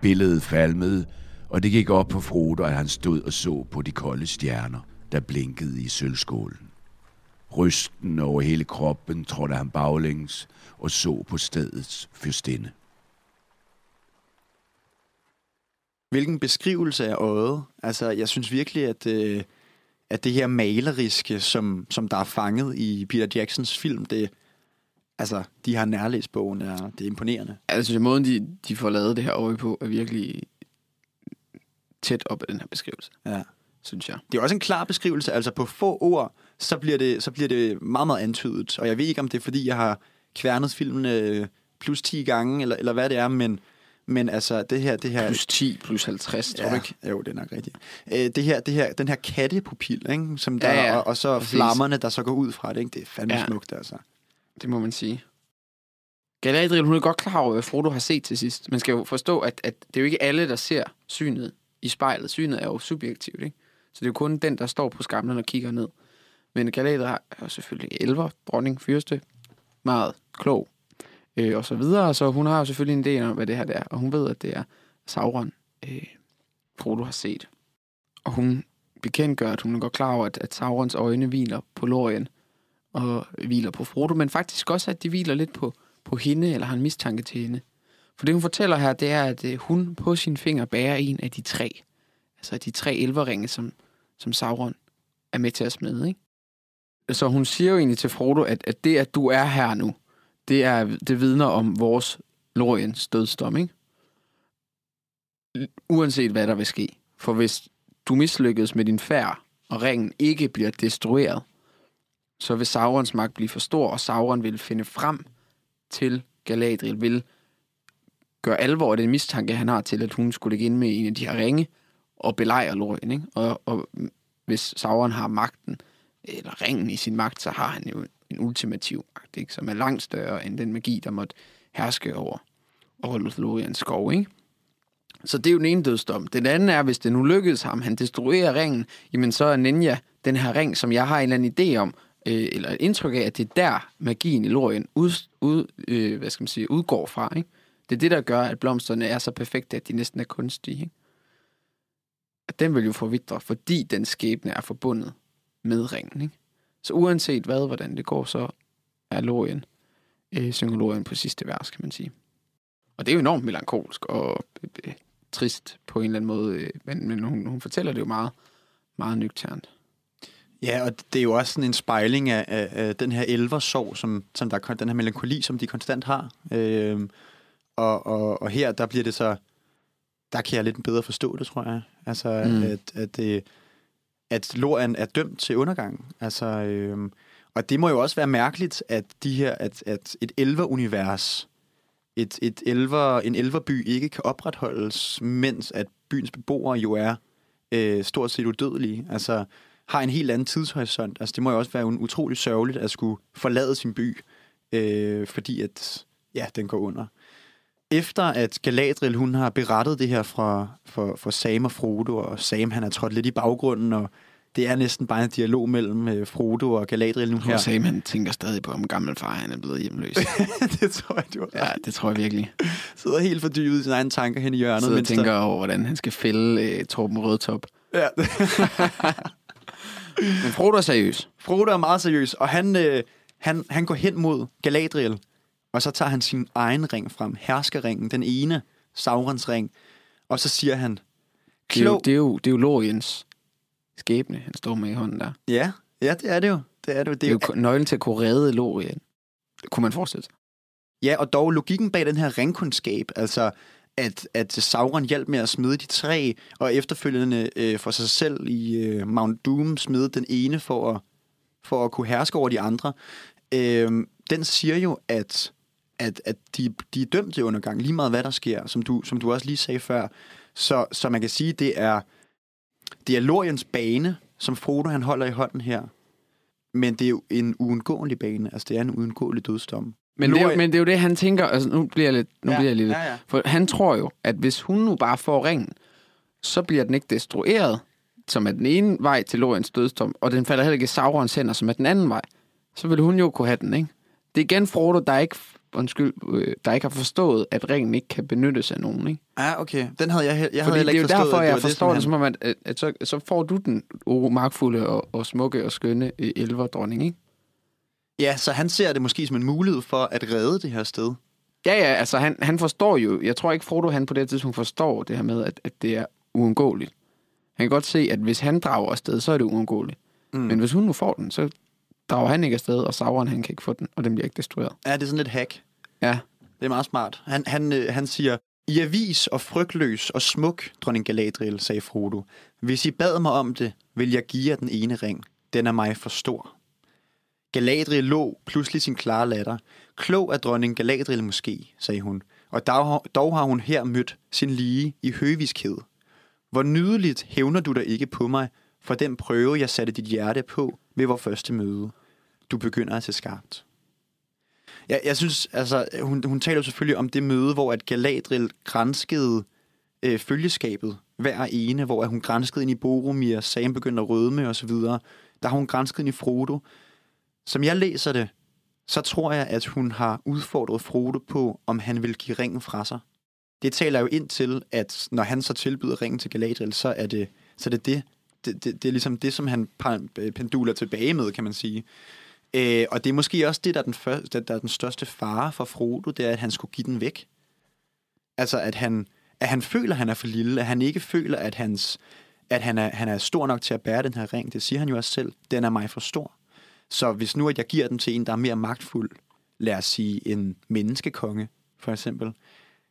[SPEAKER 1] Billedet falmede, og det gik op på Frodo, at han stod og så på de kolde stjerner, der blinkede i sølvskålen. Rysten over hele kroppen trådte han baglæns og så på stedets fyrstinde.
[SPEAKER 2] hvilken beskrivelse af øjet. Altså, jeg synes virkelig, at, øh, at det her maleriske, som, som der er fanget i Peter Jacksons film, det, altså, de har nærlæst bogen, er, det er imponerende.
[SPEAKER 3] Altså, måden de, de får lavet det her øje på, er virkelig tæt op af den her beskrivelse,
[SPEAKER 2] Ja.
[SPEAKER 3] synes jeg.
[SPEAKER 2] Det er også en klar beskrivelse, altså på få ord, så bliver det, så bliver det meget, meget antydet. Og jeg ved ikke, om det er, fordi jeg har kværnet filmen øh, plus 10 gange, eller, eller hvad det er, men, men altså, det her... Det her
[SPEAKER 3] Plus 10, plus 50, tror
[SPEAKER 2] ja,
[SPEAKER 3] du ikke?
[SPEAKER 2] Jo, det er nok rigtigt. Øh, det her, det her, den her kattepupil, ikke? Som der,
[SPEAKER 3] Ja, ja,
[SPEAKER 2] og, og så
[SPEAKER 3] præcis.
[SPEAKER 2] flammerne, der så går ud fra det, ikke? det er fandme
[SPEAKER 3] ja.
[SPEAKER 2] smukt, altså.
[SPEAKER 3] Det må man sige. Galadriel, hun er godt klar over, hvad Frodo har set til sidst. Man skal jo forstå, at, at det er jo ikke alle, der ser synet i spejlet. Synet er jo subjektivt, ikke? Så det er jo kun den, der står på skamlen og kigger ned. Men Galadriel er jo selvfølgelig elver, dronning, fyrste, meget klog, øh, og så videre. Så hun har jo selvfølgelig en idé om, hvad det her det er. Og hun ved, at det er Sauron, øh, Frodo har set. Og hun bekendtgør, at hun er godt klar over, at, at Saurons øjne hviler på Lorien, og hviler på Frodo, men faktisk også, at de hviler lidt på, på hende, eller har en mistanke til hende. For det, hun fortæller her, det er, at øh, hun på sin finger bærer en af de tre. Altså de tre elverringe, som, som Sauron er med til at smide, ikke? Så hun siger jo egentlig til Frodo, at, at det, at du er her nu, det, er, det vidner om vores Loriens dødsdom, ikke? Uanset hvad der vil ske. For hvis du mislykkes med din færd, og ringen ikke bliver destrueret, så vil Saurons magt blive for stor, og Sauron vil finde frem til Galadriel, vil gøre alvor af den mistanke, han har til, at hun skulle ligge inde med en af de her ringe, og belejre Lorien. Ikke? Og, og hvis Sauron har magten, eller ringen i sin magt, så har han jo en ultimativ magt, ikke? som er langt større end den magi, der måtte herske over, over Lothlorians skov. Ikke? Så det er jo den ene dødsdom. Den anden er, hvis det nu lykkedes ham, han destruerer ringen, jamen så er Ninja den her ring, som jeg har en eller anden idé om, øh, eller et indtryk af, at det er der magien i Lorien ud, ud, øh, hvad skal man sige, udgår fra. Ikke? Det er det, der gør, at blomsterne er så perfekte, at de næsten er kunstige. Ikke? At den vil jo forvidre, fordi den skæbne er forbundet med ringen. Ikke? Så uanset hvad, hvordan det går, så er Lorien, øh, synger på sidste vers, kan man sige. Og det er jo enormt melankolsk og øh, øh, trist på en eller anden måde, øh, men, men hun, hun fortæller det jo meget, meget nøgternt.
[SPEAKER 2] Ja, og det er jo også sådan en spejling af, af, af den her elversorg, som, som der, den her melankoli, som de konstant har. Øhm, og, og, og her, der bliver det så, der kan jeg lidt bedre forstå det, tror jeg. Altså,
[SPEAKER 3] mm.
[SPEAKER 2] at, at, det, at Lorien er dømt til undergang. Altså, øhm, og det må jo også være mærkeligt, at de her, at, at et elverunivers, et, et elver, en elverby ikke kan opretholdes, mens at byens beboere jo er øh, stort set udødelige. Altså, har en helt anden tidshorisont. Altså, det må jo også være en utrolig sørgeligt at skulle forlade sin by, øh, fordi at, ja, den går under. Efter at Galadriel, hun har berettet det her fra, for, for Sam og Frodo, og Sam, han er trådt lidt i baggrunden, og det er næsten bare en dialog mellem øh, Frodo og Galadriel nu her.
[SPEAKER 3] sagde, man tænker stadig på, om gammel far han er blevet hjemløs.
[SPEAKER 2] det tror jeg, du
[SPEAKER 3] ja,
[SPEAKER 2] ja.
[SPEAKER 3] det tror jeg virkelig.
[SPEAKER 2] sidder helt fordybet i sine egne tanker hen i hjørnet.
[SPEAKER 3] Sidder og
[SPEAKER 2] mens der-
[SPEAKER 3] tænker over, hvordan han skal fælde øh, Torben Rødtop.
[SPEAKER 2] Ja.
[SPEAKER 3] Men Frodo er seriøs.
[SPEAKER 2] Frodo er meget seriøs, og han, øh, han, han går hen mod Galadriel, og så tager han sin egen ring frem, herskerringen, den ene, Saurons ring, og så siger han,
[SPEAKER 3] Det er, jo,
[SPEAKER 2] klog...
[SPEAKER 3] det, er jo, det er jo Loriens skæbne, han står med i hånden der.
[SPEAKER 2] Ja, ja, det er det jo. Det er det jo.
[SPEAKER 3] Det er jo ko- nøglen til at kunne redde Lorien. Kunne man forestille sig.
[SPEAKER 2] Ja, og dog logikken bag den her ringkundskab, altså at, at Sauron hjalp med at smide de tre, og efterfølgende øh, for sig selv i øh, Mount Doom smide den ene for at, for at kunne herske over de andre, øh, den siger jo, at, at, at de, de er dømt til undergang, lige meget hvad der sker, som du, som du også lige sagde før. Så, så man kan sige, det er, det er Loriens bane, som Frodo han holder i hånden her. Men det er jo en uundgåelig bane, altså det er en uundgåelig dødsdom.
[SPEAKER 3] Men det, er jo,
[SPEAKER 2] Lorien-
[SPEAKER 3] men det er jo det, han tænker. Altså, nu bliver jeg lidt... Nu
[SPEAKER 2] Ja,
[SPEAKER 3] bliver jeg lidt
[SPEAKER 2] ja, ja.
[SPEAKER 3] For han tror jo, at hvis hun nu bare får ringen, så bliver den ikke destrueret, som er den ene vej til Loriens dødsdom, og den falder heller ikke i Saurons hænder, som er den anden vej. Så vil hun jo kunne have den, ikke? Det er igen Frodo, der ikke, undskyld, øh, der ikke har forstået, at ringen ikke kan benyttes af nogen, ikke?
[SPEAKER 2] Ja, okay. Den havde jeg, jeg havde
[SPEAKER 3] Fordi
[SPEAKER 2] heller
[SPEAKER 3] det er
[SPEAKER 2] ikke
[SPEAKER 3] jo
[SPEAKER 2] forstået,
[SPEAKER 3] derfor, jeg
[SPEAKER 2] var
[SPEAKER 3] forstår det, som om, at, at, at så, så får du den o- magtfulde og, og smukke og skønne øh, elverdronning, ikke?
[SPEAKER 2] Ja, så han ser det måske som en mulighed for at redde det her sted.
[SPEAKER 3] Ja, ja, altså han, han forstår jo, jeg tror ikke Frodo han på det tidspunkt forstår det her med, at, at det er uundgåeligt. Han kan godt se, at hvis han drager afsted, så er det uundgåeligt. Mm. Men hvis hun nu får den, så drager han ikke afsted, og Sauron han kan ikke få den, og den bliver ikke destrueret.
[SPEAKER 2] Ja, det er sådan lidt hack.
[SPEAKER 3] Ja,
[SPEAKER 2] Det er meget smart. Han, han, øh, han siger, I er vis og frygtløs og smuk, dronning Galadriel, sagde Frodo. Hvis I bad mig om det, vil jeg give jer den ene ring. Den er mig for stor. Galadriel lå pludselig sin klare latter. Klog er dronning Galadriel måske, sagde hun. Og dog, dog har hun her mødt sin lige i høviskhed. Hvor nydeligt hævner du dig ikke på mig, for den prøve, jeg satte dit hjerte på ved vores første møde. Du begynder at se skarpt. Jeg, jeg synes, altså, hun, hun taler jo selvfølgelig om det møde, hvor at Galadriel granskede øh, følgeskabet hver ene, hvor at hun granskede ind i Boromir, Sam begyndte at rødme og så videre. Der har hun grænsket ind i Frodo. Som jeg læser det, så tror jeg, at hun har udfordret Frodo på, om han vil give ringen fra sig. Det taler jo ind til, at når han så tilbyder ringen til Galadriel, så er det så er det, det, det, det, det er ligesom det, som han øh, penduler tilbage med, kan man sige. Øh, og det er måske også det, der er, den første, der er den største fare for Frodo, det er, at han skulle give den væk. Altså, at han, at han føler, at han er for lille, at han ikke føler, at, hans, at han, er, han er stor nok til at bære den her ring. Det siger han jo også selv. Den er mig for stor. Så hvis nu, at jeg giver den til en, der er mere magtfuld, lad os sige en menneskekonge, for eksempel,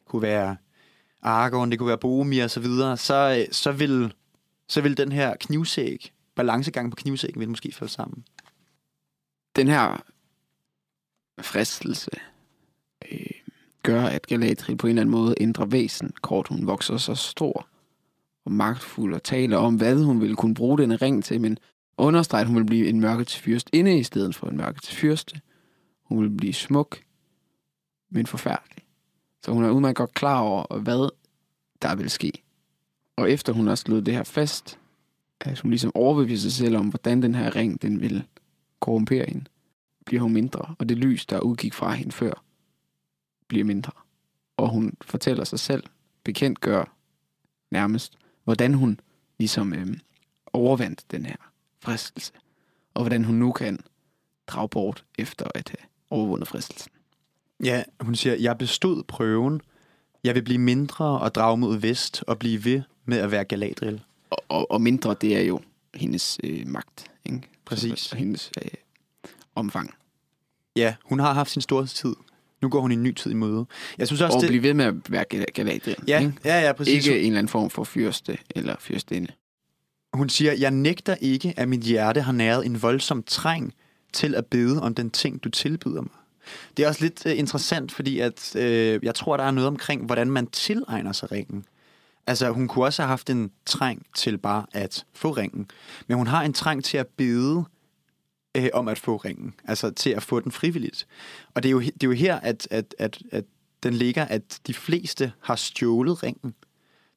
[SPEAKER 2] kunne være Aragorn, det kunne være Boromir og så videre, så, så, vil, så vil den her knivsæg, balancegang på knivsægen, vil måske falde sammen
[SPEAKER 3] den her fristelse øh, gør, at Galadriel på en eller anden måde ændrer væsen. Kort, hun vokser så stor og magtfuld og taler om, hvad hun ville kunne bruge denne ring til, men understreger, at hun vil blive en mørkets fyrst inde i stedet for en mørkets fyrste. Hun vil blive smuk, men forfærdelig. Så hun er udmærket godt klar over, hvad der vil ske. Og efter hun har slået det her fast, at hun ligesom overbeviser sig selv om, hvordan den her ring, den vil korrumpere hende, bliver hun mindre, og det lys, der udgik fra hende før, bliver mindre. Og hun fortæller sig selv, bekendt gør nærmest, hvordan hun ligesom øh, overvandt den her fristelse, og hvordan hun nu kan drage bort efter at have overvundet fristelsen.
[SPEAKER 2] Ja, hun siger, jeg bestod prøven. Jeg vil blive mindre og drage mod vest og blive ved med at være Galadriel.
[SPEAKER 3] Og, og, og mindre, det er jo hendes øh, magt, ikke?
[SPEAKER 2] Præcis.
[SPEAKER 3] Så, hendes øh, omfang.
[SPEAKER 2] Ja, hun har haft sin storhedstid. Nu går hun i en ny tid i møde. Jeg synes også,
[SPEAKER 3] Og
[SPEAKER 2] det...
[SPEAKER 3] blive ved med at være Gal- Galadriel,
[SPEAKER 2] Ja,
[SPEAKER 3] ikke?
[SPEAKER 2] ja, ja, præcis.
[SPEAKER 3] Ikke en eller anden form for fyrste eller fyrstinde.
[SPEAKER 2] Hun siger, jeg nægter ikke, at mit hjerte har næret en voldsom træng til at bede om den ting, du tilbyder mig. Det er også lidt uh, interessant, fordi at, øh, jeg tror, der er noget omkring, hvordan man tilegner sig ringen. Altså, hun kunne også have haft en træng til bare at få ringen. Men hun har en træng til at bede øh, om at få ringen. Altså til at få den frivilligt. Og det er jo, det er jo her, at, at, at, at den ligger, at de fleste har stjålet ringen.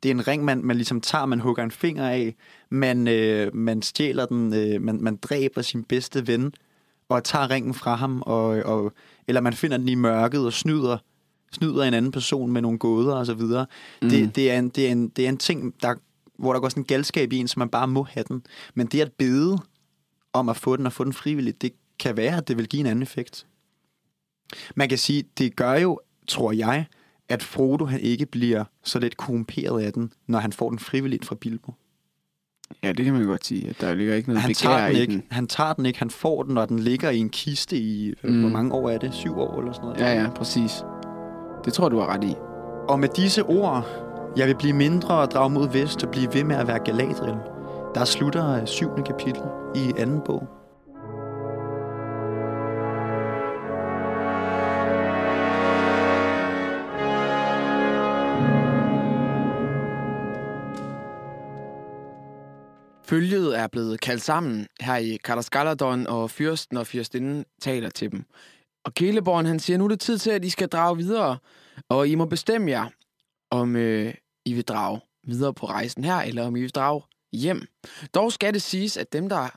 [SPEAKER 2] Det er en ring, man, man ligesom tager, man hugger en finger af, man, øh, man stjæler den, øh, man, man dræber sin bedste ven, og tager ringen fra ham, og, og, eller man finder den i mørket og snyder, snyder en anden person med nogle gåder og så videre. Mm. Det, det, er en, det, er en, det er en ting, der, hvor der går sådan en galskab i en, så man bare må have den. Men det at bede om at få den og få den frivilligt, det kan være, at det vil give en anden effekt. Man kan sige, det gør jo, tror jeg, at Frodo han ikke bliver så lidt korrumperet af den, når han får den frivilligt fra Bilbo.
[SPEAKER 3] Ja, det kan man godt sige. At der ligger ikke noget
[SPEAKER 2] Han tager, den ikke,
[SPEAKER 3] den.
[SPEAKER 2] han tager den ikke, han får den, og den ligger i en kiste i, mm.
[SPEAKER 3] Mm.
[SPEAKER 2] hvor mange år er det? Syv år eller sådan noget?
[SPEAKER 3] Ja, ja, præcis. Det tror du har ret i.
[SPEAKER 2] Og med disse ord, jeg vil blive mindre og drage mod vest og blive ved med at være Galadriel. Der slutter øh, syvende kapitel i anden bog.
[SPEAKER 3] Følget er blevet kaldt sammen her i Kalas Galadon, og fyrsten og fyrstinden taler til dem. Og Keleborn, han siger, nu er det tid til, at I skal drage videre, og I må bestemme jer, om øh, I vil drage videre på rejsen her, eller om I vil drage hjem. Dog skal det siges, at dem, der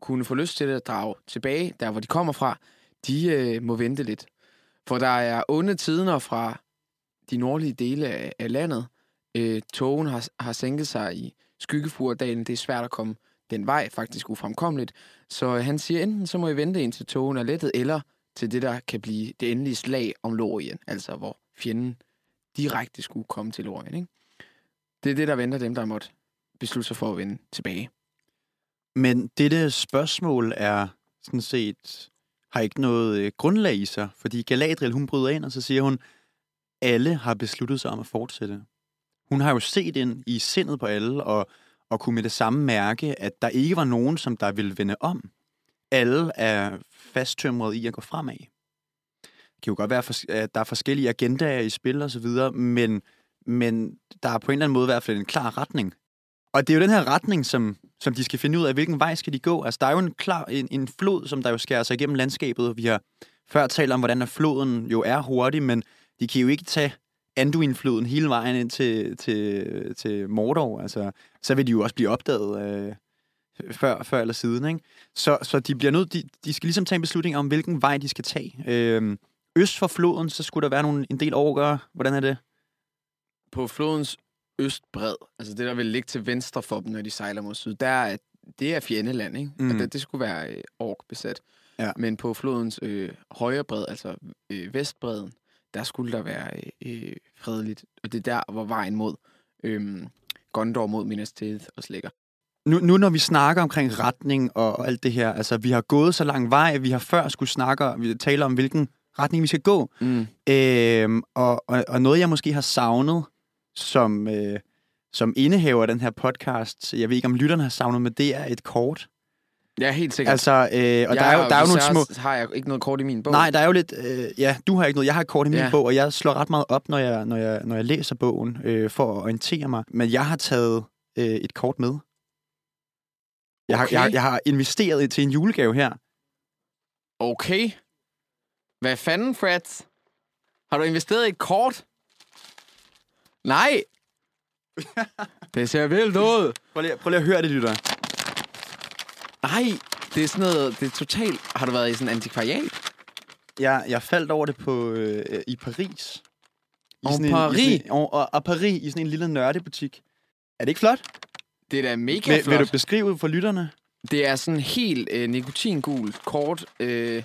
[SPEAKER 3] kunne få lyst til at drage tilbage, der hvor de kommer fra, de øh, må vente lidt. For der er onde tider fra de nordlige dele af, af landet. Øh, togen har, har sænket sig i Skyggefurdalen. Det er svært at komme den vej, faktisk ufremkommeligt. Så han siger, enten så må I vente indtil togen er lettet, eller til det, der kan blive det endelige slag om Lorien, altså hvor fjenden direkte skulle komme til Lorien. Ikke? Det er det, der venter dem, der måtte beslutte sig for at vende tilbage.
[SPEAKER 2] Men dette spørgsmål er sådan set har ikke noget øh, grundlag i sig, fordi Galadriel, hun bryder ind, og så siger hun, alle har besluttet sig om at fortsætte. Hun har jo set ind i sindet på alle, og, og kunne med det samme mærke, at der ikke var nogen, som der ville vende om. Alle er fasttømret i at gå fremad. Det kan jo godt være, at der er forskellige agendaer i spil og så videre, men, men der er på en eller anden måde i hvert fald en klar retning. Og det er jo den her retning, som, som de skal finde ud af, hvilken vej skal de gå. Altså, der er jo en, klar, en, en flod, som der jo skærer sig igennem landskabet. Vi har før talt om, hvordan floden jo er hurtig, men de kan jo ikke tage Anduin-floden hele vejen ind til, til, til Mordor. Altså, så vil de jo også blive opdaget af, før, før eller siden. Ikke? Så, så de bliver nødt, de, de skal ligesom tage en beslutning om, hvilken vej de skal tage. Øh, øst for floden, så skulle der være nogle, en del overgør. Hvordan er det?
[SPEAKER 3] På flodens østbred, altså det, der vil ligge til venstre for dem, når de sejler mod syd, der er, det er fjendeland, ikke? Mm. Og det, det skulle være øh, ork besat. Ja. Men på flodens øh, højre bred, altså øh, vestbredden, der skulle der være øh, fredeligt. Og det er der, hvor vejen mod øh, Gondor mod Minas Tirith også ligger.
[SPEAKER 2] Nu, nu når vi snakker omkring retning og, og alt det her, altså vi har gået så lang vej, vi har før skulle snakke, vi taler om, hvilken retning vi skal gå. Mm. Øh, og, og, og noget, jeg måske har savnet, som, øh, som indehaver af den her podcast, jeg ved ikke, om lytterne har savnet, men det er et kort.
[SPEAKER 3] Ja, helt sikkert.
[SPEAKER 2] Altså, øh, og jeg, der er jo, der er jo nogle små...
[SPEAKER 3] har jeg ikke noget kort i min bog.
[SPEAKER 2] Nej, der er jo lidt... Øh, ja, du har ikke noget. Jeg har et kort i min ja. bog, og jeg slår ret meget op, når jeg, når jeg, når jeg læser bogen, øh, for at orientere mig. Men jeg har taget øh, et kort med. Jeg, okay. har, jeg, jeg har investeret til en julegave her.
[SPEAKER 3] Okay. Hvad fanden, Fred? Har du investeret i et kort? Nej! det ser vildt ud.
[SPEAKER 2] Prøv lige, prøv lige at høre det, lytter.
[SPEAKER 3] Nej, det er sådan noget... Det er totalt... Har du været i sådan en antikvariat?
[SPEAKER 2] Jeg, jeg faldt over det på øh, i Paris.
[SPEAKER 3] I oh, Paris? En, i
[SPEAKER 2] sådan og, og, og Paris, i sådan en lille nørdebutik. Er det ikke flot?
[SPEAKER 3] Det er da mega
[SPEAKER 2] vil,
[SPEAKER 3] flot.
[SPEAKER 2] Vil du beskrive for lytterne?
[SPEAKER 3] Det er sådan helt øh, nikotingult kort. Øh,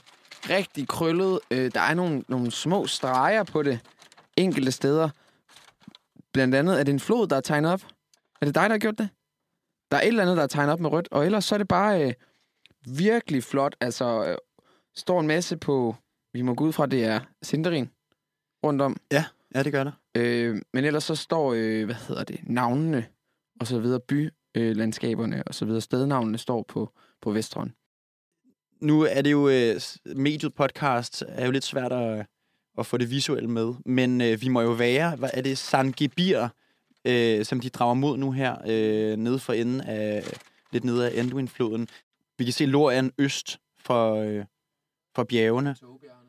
[SPEAKER 3] rigtig krøllet. Øh, der er nogle, nogle små streger på det enkelte steder. Blandt andet er det en flod, der er tegnet op. Er det dig, der har gjort det? Der er et eller andet, der er tegnet op med rødt, og ellers så er det bare øh, virkelig flot. Altså, øh, står en masse på, vi må gå ud fra, det er Sinderin rundt om.
[SPEAKER 2] Ja, ja, det gør der.
[SPEAKER 3] Øh, men ellers så står, øh, hvad hedder det, navnene og så videre, bylandskaberne øh, og så videre, stednavnene står på, på Vestron.
[SPEAKER 2] Nu er det jo, øh, mediet podcast er jo lidt svært at, at få det visuelle med, men øh, vi må jo være, hvad er det, San Gebir, øh, som de drager mod nu her, øh, nede for enden af, lidt nede af Anduin-floden. Vi kan se Lorien øst for, øh, for bjergene.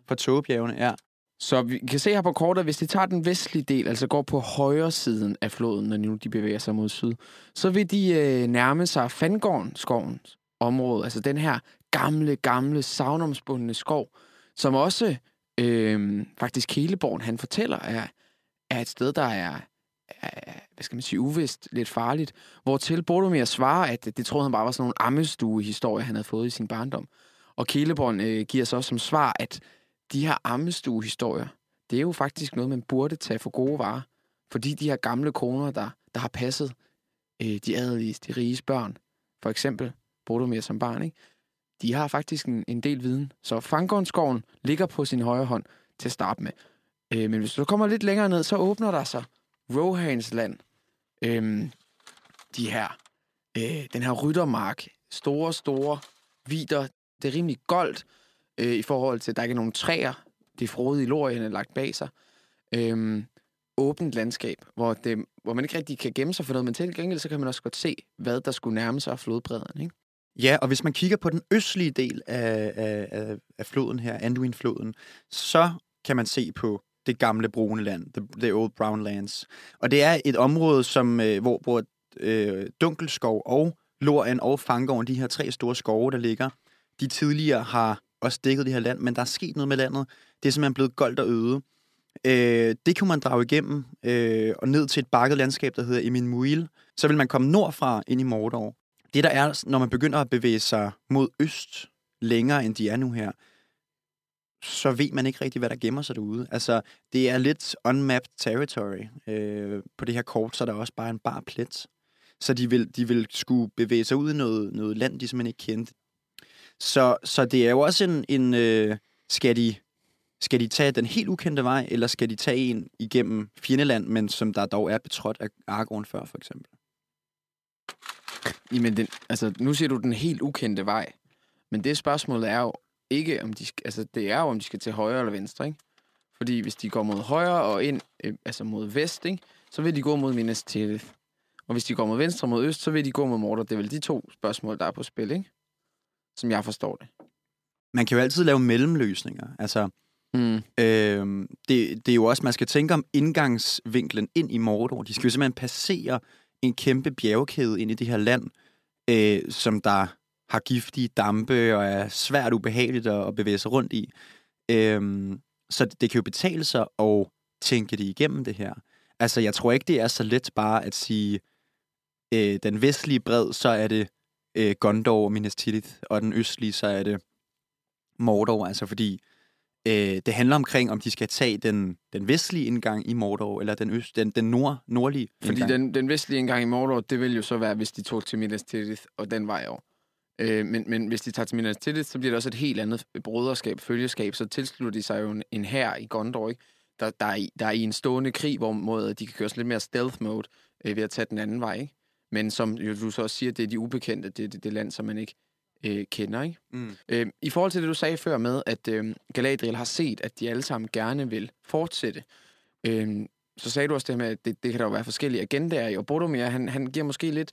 [SPEAKER 2] For togebjergene, ja.
[SPEAKER 3] Så vi kan se her på kortet, hvis de tager den vestlige del, altså går på højre siden af floden, når nu de bevæger sig mod syd, så vil de øh, nærme sig Fangården skovens område, altså den her gamle, gamle, savnomsbundne skov, som også øh, faktisk Keleborn, han fortæller, er, er et sted, der er, er, hvad skal man sige, uvist, lidt farligt. Hvor til Boromir svarer, at det troede han bare var sådan nogle ammestue-historie, han havde fået i sin barndom. Og Keleborn øh, giver så også som svar, at de her ammestuehistorier, det er jo faktisk noget, man burde tage for gode varer. Fordi de her gamle koner, der, der har passet øh, de adelige, de riges børn, for eksempel Boromir som barn, ikke? de har faktisk en, en del viden. Så Fangårdsskoven ligger på sin højre hånd til at starte med. Øh, men hvis du kommer lidt længere ned, så åbner der sig Rohans land. Øh, de her, øh, den her ryttermark. Store, store vider. Det er rimelig goldt øh, i forhold til, at der ikke er nogen træer. De frode frodige lorien er lagt bag sig. Øh, åbent landskab, hvor, det, hvor man ikke rigtig kan gemme sig for noget, men til gengæld så kan man også godt se, hvad der skulle nærme sig af flodbredden. Ikke?
[SPEAKER 2] Ja, og hvis man kigger på den østlige del af, af, af floden her, Anduin-floden, så kan man se på det gamle brune land, the, the Old Brown Lands. Og det er et område, som, øh, hvor, hvor øh, Dunkelskov og Lorien og Fangården, de her tre store skove, der ligger, de tidligere har også dækket det her land, men der er sket noget med landet. Det er simpelthen blevet goldt og øde. Øh, det kan man drage igennem øh, og ned til et bakket landskab, der hedder Emin Muil. Så vil man komme nordfra ind i Mordor. Det der er, når man begynder at bevæge sig mod øst længere, end de er nu her, så ved man ikke rigtig, hvad der gemmer sig derude. Altså, det er lidt unmapped territory. Øh, på det her kort, så er der også bare en bar plet. Så de vil, de vil skulle bevæge sig ud i noget, noget land, de simpelthen ikke kendte. Så, så det er jo også en... en øh, skal, de, skal de tage den helt ukendte vej, eller skal de tage en igennem fjendeland, men som der dog er betrådt af Aragorn før, for eksempel?
[SPEAKER 3] Jamen, den, altså, nu siger du den helt ukendte vej. Men det spørgsmål er jo ikke, om de altså, det er jo, om de skal til højre eller venstre, ikke? Fordi hvis de går mod højre og ind, øh, altså mod vest, ikke? så vil de gå mod Minas Tirith. Og hvis de går mod venstre mod øst, så vil de gå mod Mordor. Det er vel de to spørgsmål, der er på spil, ikke? Som jeg forstår det.
[SPEAKER 2] Man kan jo altid lave mellemløsninger. Altså,
[SPEAKER 3] Mm.
[SPEAKER 2] øh, det, det er jo også, man skal tænke om indgangsvinklen ind i Mordor. De skal jo simpelthen passere en kæmpe bjergkæde ind i det her land, øh, som der har giftige dampe og er svært ubehageligt at, at bevæge sig rundt i. Øh, så det, det kan jo betale sig at tænke det igennem det her. Altså, jeg tror ikke, det er så let bare at sige, øh, den vestlige bred, så er det øh, Gondor og Minas Tirith, og den østlige, så er det Mordor. Altså, fordi øh, det handler omkring, om de skal tage den, den vestlige indgang i Mordor, eller den, øst, den, den nord, nordlige
[SPEAKER 3] Fordi
[SPEAKER 2] indgang.
[SPEAKER 3] den, den vestlige indgang i Mordor, det vil jo så være, hvis de tog til Minas Tirith og den vej over. Øh, men, men hvis de tager til Minas Tirith, så bliver det også et helt andet broderskab, følgeskab. Så tilslutter de sig jo en, en hær i Gondor, ikke? Der, der, er i, der er i en stående krig, hvor måde, de kan køre sådan lidt mere stealth mode øh, ved at tage den anden vej. Ikke? Men som jo, du så også siger, det er de ubekendte, det er det, det land, som man ikke øh, kender. Ikke?
[SPEAKER 2] Mm.
[SPEAKER 3] Øh, I forhold til det, du sagde før med, at øh, Galadriel har set, at de alle sammen gerne vil fortsætte, øh, så sagde du også det med, at det, det kan der jo være forskellige agendaer i, og Boromir, han, han giver måske lidt,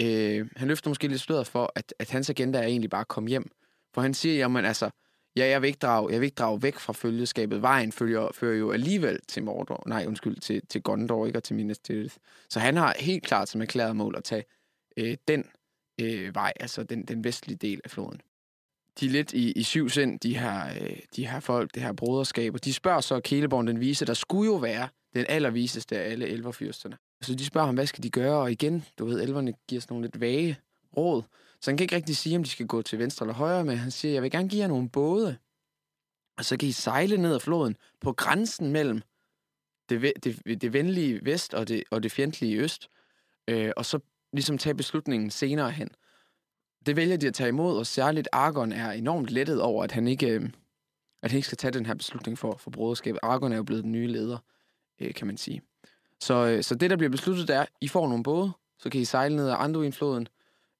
[SPEAKER 3] øh, han løfter måske lidt sløret for, at, at hans agenda er egentlig bare at komme hjem. For han siger, jamen altså, ja, jeg vil ikke drage, jeg vil ikke drage væk fra følgeskabet. Vejen følger, fører jo alligevel til Mordor, nej, undskyld, til, til Gondor, ikke, og til Minas Tirith. Så han har helt klart som erklæret mål at tage øh, den øh, vej, altså den, den vestlige del af floden. De er lidt i, i syv sind, de her, øh, de her folk, det her broderskab, og de spørger så Keleborn den vise, der skulle jo være den allerviseste af alle elverfyrsterne. Så de spørger ham, hvad skal de gøre? Og igen, du ved, elverne giver sådan nogle lidt vage råd. Så han kan ikke rigtig sige, om de skal gå til venstre eller højre, men han siger, jeg vil gerne give jer nogle både. Og så kan I sejle ned ad floden på grænsen mellem det, det, det venlige vest og det, og det fjendtlige øst. Øh, og så ligesom tage beslutningen senere hen. Det vælger de at tage imod, og særligt Argon er enormt lettet over, at han ikke, øh, at han ikke skal tage den her beslutning for, for broderskabet. Argon er jo blevet den nye leder, øh, kan man sige. Så, øh, så det, der bliver besluttet, det er, I får nogle både, så kan I sejle ned ad Anduin-floden,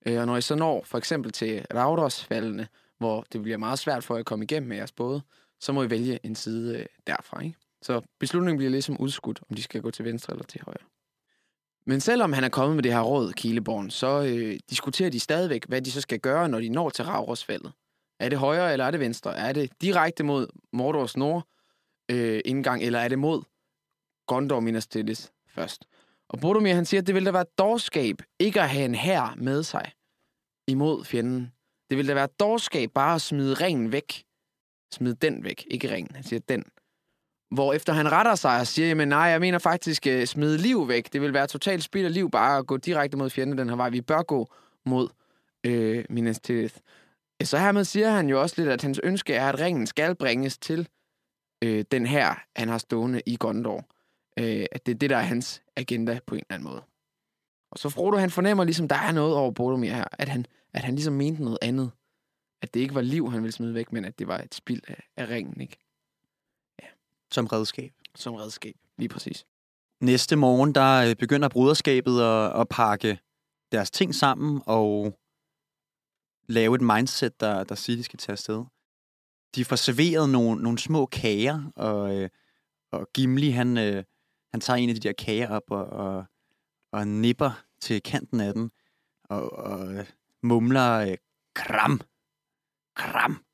[SPEAKER 3] øh, og når I så når for eksempel til Raudersfaldene, hvor det bliver meget svært for jer at komme igennem med jeres både, så må I vælge en side øh, derfra. Ikke? Så beslutningen bliver ligesom udskudt, om de skal gå til venstre eller til højre. Men selvom han er kommet med det her råd, Kileborn, så øh, diskuterer de stadigvæk, hvad de så skal gøre, når de når til Raurosfaldet. Er det højre, eller er det venstre? Er det direkte mod Mordors nord øh, indgang, eller er det mod Gondor Minas Tirith først? Og Boromir, han siger, at det ville da være dårskab ikke at have en hær med sig imod fjenden. Det ville da være dårskab bare at smide ringen væk. Smide den væk, ikke ringen. Han siger den. Hvor efter han retter sig og siger, jamen nej, jeg mener faktisk uh, smide liv væk. Det vil være totalt spild af liv bare at gå direkte mod fjenden den her vej. Vi bør gå mod øh, Minas Tirith. Så hermed siger han jo også lidt, at hans ønske er, at ringen skal bringes til øh, den her, han har stående i Gondor. Øh, at det er det, der er hans agenda på en eller anden måde. Og så Frodo, han fornemmer ligesom, der er noget over Boromir her, at han, at han ligesom mente noget andet. At det ikke var liv, han ville smide væk, men at det var et spild af, af ringen, ikke?
[SPEAKER 2] Som redskab.
[SPEAKER 3] Som redskab, lige præcis.
[SPEAKER 2] Næste morgen, der øh, begynder bruderskabet at, at pakke deres ting sammen og lave et mindset, der, der siger, de skal tage afsted. De får serveret nogle, nogle små kager, og, øh, og Gimli, han, øh, han tager en af de der kager op og, og, og nipper til kanten af den, og, og mumler øh, kram, kram,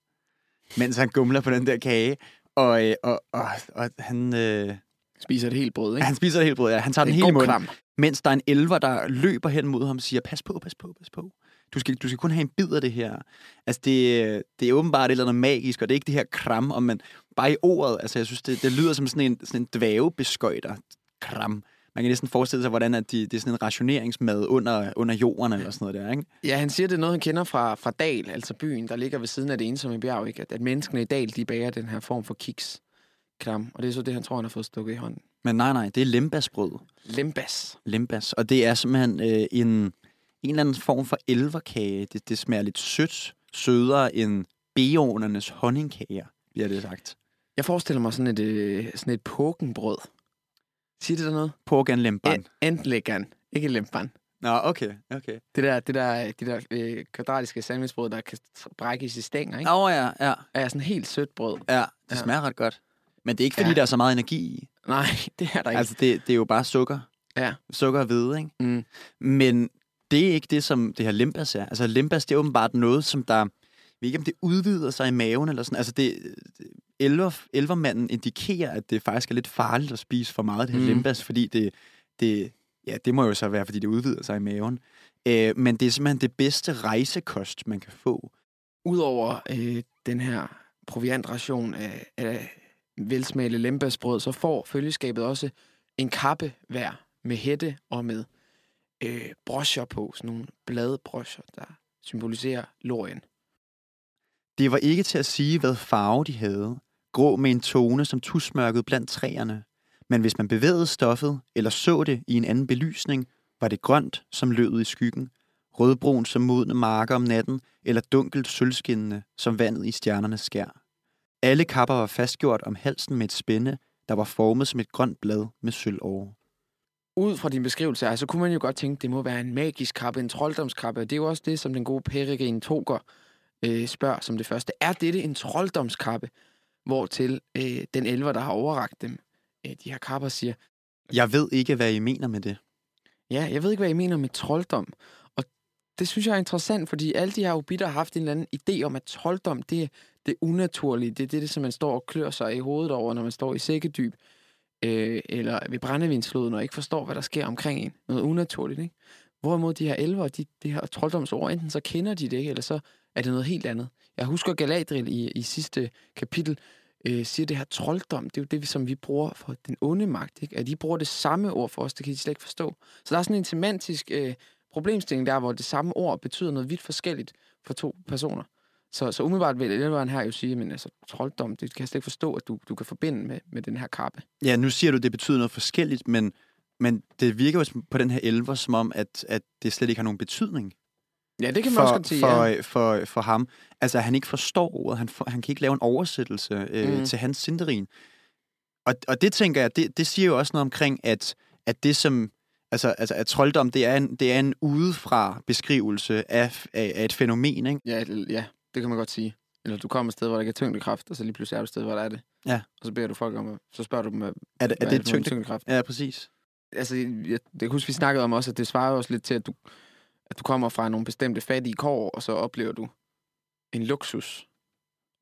[SPEAKER 2] mens han gumler på den der kage. Og, øh, og, og, og han, øh,
[SPEAKER 3] Spiser et helt brød, ikke?
[SPEAKER 2] han spiser det helt brød, ja. Han tager den hele munden,
[SPEAKER 3] kram.
[SPEAKER 2] mens der er en elver, der løber hen mod ham og siger, pas på, pas på, pas på. Du skal, du skal kun have en bid af det her. Altså, det, det er åbenbart et eller andet magisk, og det er ikke det her kram, om man bare i ordet, altså, jeg synes, det, det lyder som sådan en, sådan en dvævebeskøjter kram. man kan næsten forestille sig, hvordan at de, det er sådan en rationeringsmad under, under jorden eller sådan noget der, ikke?
[SPEAKER 3] Ja, han siger, det er noget, han kender fra, fra Dal, altså byen, der ligger ved siden af det ensomme bjerg, ikke? At, at menneskene i Dal, de bager den her form for kiks klam. Og det er så det, han tror, han har fået stukket i hånden.
[SPEAKER 2] Men nej, nej, det er limbasbrød.
[SPEAKER 3] Limbas.
[SPEAKER 2] Limbas. Og det er simpelthen øh, en, en eller anden form for elverkage. Det, det smager lidt sødt, sødere end beonernes honningkager, bliver det sagt.
[SPEAKER 3] Jeg forestiller mig sådan et, øh, sådan et pokenbrød. Siger det der noget?
[SPEAKER 2] Porgan lemban.
[SPEAKER 3] Entlæggeren, ikke lemban.
[SPEAKER 2] Nå, okay, okay.
[SPEAKER 3] Det der, det der, det der øh, kvadratiske sandwichbrød, der kan brækkes i stænger, ikke?
[SPEAKER 2] Åh, oh, ja, ja.
[SPEAKER 3] Er sådan helt sødt brød.
[SPEAKER 2] Ja, det
[SPEAKER 3] Ja.
[SPEAKER 2] smager ret godt. Men det er ikke, fordi
[SPEAKER 3] Ja.
[SPEAKER 2] der er så meget energi i.
[SPEAKER 3] Nej, det er der ikke.
[SPEAKER 2] Altså, det, det er jo bare sukker.
[SPEAKER 3] Ja.
[SPEAKER 2] Sukker og hvide, ikke?
[SPEAKER 3] Mm.
[SPEAKER 2] Men det er ikke det, som det her limbas er. Altså, limbas, det er åbenbart noget, som der... Jeg ved ikke, om det udvider sig i maven eller sådan. Altså, det, elver, elvermanden indikerer, at det faktisk er lidt farligt at spise for meget af det her
[SPEAKER 3] Mm.
[SPEAKER 2] limbas, fordi det, det... Ja, det må jo så være, fordi det udvider sig i maven. Øh, men det er simpelthen det bedste rejsekost, man kan få.
[SPEAKER 3] Udover øh, den her proviantration af, af velsmagende lembasbrød, så får følgeskabet også en kappe hver med hætte og med øh, broscher på. Sådan nogle bladbroscher, der symboliserer lorien.
[SPEAKER 2] Det var ikke til at sige, hvad farve de havde. Grå med en tone, som tusmørkede blandt træerne. Men hvis man bevægede stoffet, eller så det i en anden belysning, var det grønt, som løvet i skyggen, rødbrun som modne marker om natten, eller dunkelt sølvskinnende, som vandet i stjernernes skær. Alle kapper var fastgjort om halsen med et spænde, der var formet som et grønt blad med sølvåre.
[SPEAKER 3] Ud fra din beskrivelse her, så kunne man jo godt tænke, det må være en magisk kappe, en trolddomskappe. Det er jo også det, som den gode Peregrin Toger øh, spørger som det første. Er dette en trolddomskappe? Hvortil øh, den elver, der har overragt dem, øh, de her kapper, siger,
[SPEAKER 2] Jeg ved ikke, hvad I mener med det.
[SPEAKER 3] Ja, jeg ved ikke, hvad I mener med trolddom. Og det synes jeg er interessant, fordi alle de her hobitter har haft en eller anden idé om, at trolddom, det er det unaturlige. Det er det, som man står og klør sig i hovedet over, når man står i sækkedyb. Øh, eller ved brændevindsloden, og ikke forstår, hvad der sker omkring en. Noget unaturligt, ikke? Hvorimod de her elver, de, de her trolddomsord, enten så kender de det ikke, eller så er det noget helt andet. Jeg husker Galadriel i, i sidste kapitel, øh, siger det her trolddom, det er jo det, som vi bruger for den onde magt. Ikke? At de bruger det samme ord for os, det kan de slet ikke forstå. Så der er sådan en semantisk øh, problemstilling der, hvor det samme ord betyder noget vidt forskelligt for to personer. Så, så umiddelbart vil elveren her jo sige, men altså trolddom, det kan jeg slet ikke forstå, at du, du kan forbinde med, med den her kappe.
[SPEAKER 2] Ja, nu siger du, at det betyder noget forskelligt, men, men det virker jo på den her elver som om, at, at det slet ikke har nogen betydning
[SPEAKER 3] Ja, det kan man
[SPEAKER 2] for,
[SPEAKER 3] også godt sige,
[SPEAKER 2] for,
[SPEAKER 3] ja.
[SPEAKER 2] for, for ham. Altså, han ikke forstår ordet. Han, for, han kan ikke lave en oversættelse øh, mm. til hans sinderin. Og, og det tænker jeg, det, det siger jo også noget omkring, at, at det som... Altså, altså at trolddom, det er en, det er en udefra beskrivelse af, af, af et fænomen, ikke?
[SPEAKER 3] Ja, det- ja, det kan man godt sige. Eller du kommer et sted, hvor der ikke er tyngdekraft, og så lige pludselig er du et sted, hvor der er det.
[SPEAKER 2] Ja.
[SPEAKER 3] Og så beder du folk om, at, så spørger du dem,
[SPEAKER 2] Er det, er det
[SPEAKER 3] noget
[SPEAKER 2] tyngde?
[SPEAKER 3] tyngdekraft.
[SPEAKER 2] Ja, præcis.
[SPEAKER 3] Altså, jeg, jeg kan huske, vi snakkede om også, at det svarer også lidt til, at du, at du kommer fra nogle bestemte fattige kår, og så oplever du en luksus.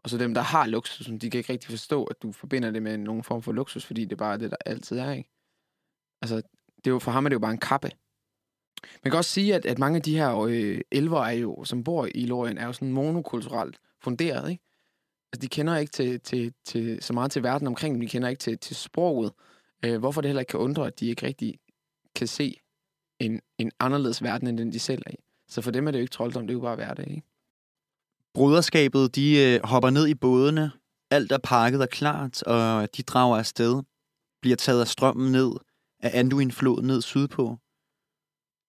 [SPEAKER 3] Og så dem, der har luksusen, de kan ikke rigtig forstå, at du forbinder det med nogen form for luksus, fordi det bare er det, der altid er, ikke? Altså, det er jo, for ham er det jo bare en kappe. Man kan også sige, at, at mange af de her øh, elver, er jo, som bor i Lorien, er jo sådan monokulturelt funderet, ikke? Altså, de kender ikke til, til, til, så meget til verden omkring dem, de kender ikke til, til sproget. Øh, hvorfor det heller ikke kan undre, at de ikke rigtig kan se en, en anderledes verden, end den de selv er i. Så for dem er det jo ikke trolddom, det er jo bare hverdag, ikke?
[SPEAKER 2] Broderskabet, de øh, hopper ned i bådene. Alt er pakket og klart, og de drager afsted. Bliver taget af strømmen ned af Anduin-floden ned sydpå.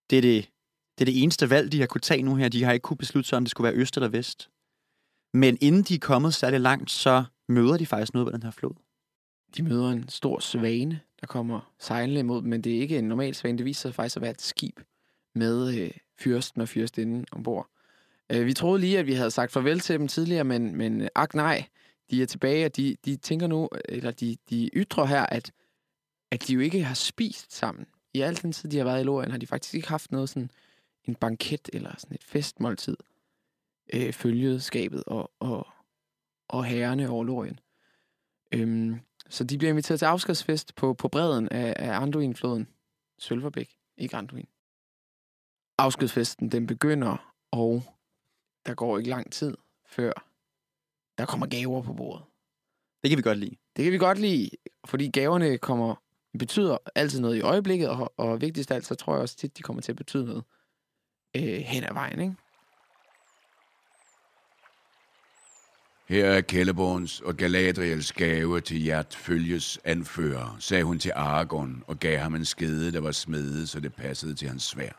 [SPEAKER 2] Det er det, det er det eneste valg, de har kunne tage nu her. De har ikke kunne beslutte sig, om det skulle være øst eller vest. Men inden de er kommet særlig langt, så møder de faktisk noget på den her flod.
[SPEAKER 3] De møder en stor svane, der kommer sejlende imod dem, men det er ikke en normal svane. Det viser sig faktisk at være et skib med øh, fyrsten og fyrstinden ombord. Øh, vi troede lige, at vi havde sagt farvel til dem tidligere, men, men øh, ak nej, de er tilbage, og de, de tænker nu, eller de, de ytrer her, at, at de jo ikke har spist sammen. I al den tid, de har været i Lorien, har de faktisk ikke haft noget sådan en banket eller sådan et festmåltid øh, følget skabet og, og, og herrene over Lorien. Øhm, så de bliver inviteret til afskedsfest på, på bredden af, af Anduin-floden. Sølverbæk, ikke Anduin. Afskedsfesten, den begynder, og der går ikke lang tid, før der kommer gaver på bordet.
[SPEAKER 2] Det kan vi godt lide.
[SPEAKER 3] Det kan vi godt lide, fordi gaverne kommer betyder altid noget i øjeblikket, og, og vigtigst af alt, så tror jeg også tit, de kommer til at betyde noget øh, hen ad vejen, ikke?
[SPEAKER 1] Her er Kelleborns og Galadriels gave til Hjert Følges anfører, sagde hun til Aragorn og gav ham en skede, der var smedet, så det passede til hans svær.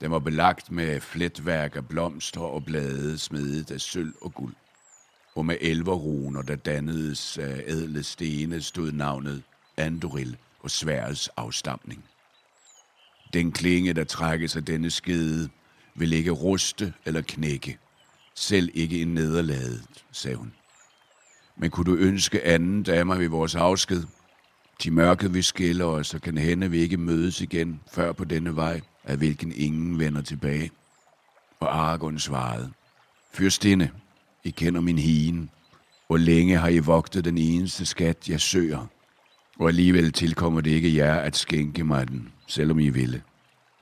[SPEAKER 1] Den var belagt med fletværk af blomster og blade smedet af sølv og guld. Og med elverruner, der dannedes af ædle stene, stod navnet Andoril og sværets afstamning. Den klinge, der trækkes af denne skede, vil ikke ruste eller knække. Selv ikke en nederlaget, sagde hun. Men kunne du ønske anden damer ved vores afsked? De mørke vi skiller os, og kan hende vi ikke mødes igen, før på denne vej, af hvilken ingen vender tilbage. Og Aragorn svarede, Fyrstinde, I kender min hien, og længe har I vogtet den eneste skat, jeg søger. Og alligevel tilkommer det ikke jer at skænke mig den, selvom I ville.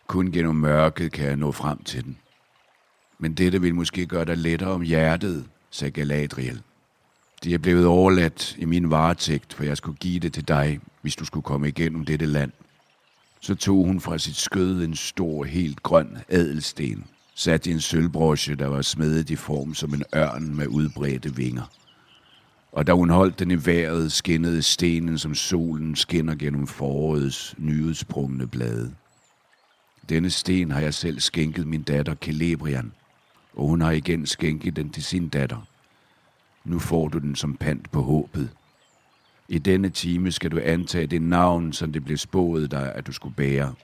[SPEAKER 1] Kun gennem mørket kan jeg nå frem til den. Men dette vil måske gøre dig lettere om hjertet, sagde Galadriel. Det er blevet overladt i min varetægt, for jeg skulle give det til dig, hvis du skulle komme igennem dette land. Så tog hun fra sit skød en stor, helt grøn adelsten, sat i en sølvbrosje, der var smedet i form som en ørn med udbredte vinger. Og da hun holdt den i vejret, skinnede stenen, som solen skinner gennem forårets nyudsprungne blade. Denne sten har jeg selv skænket min datter Celebrian, og hun har igen skænket den til sin datter. Nu får du den som pant på håbet. I denne time skal du antage det navn, som det blev spået dig, at du skulle bære.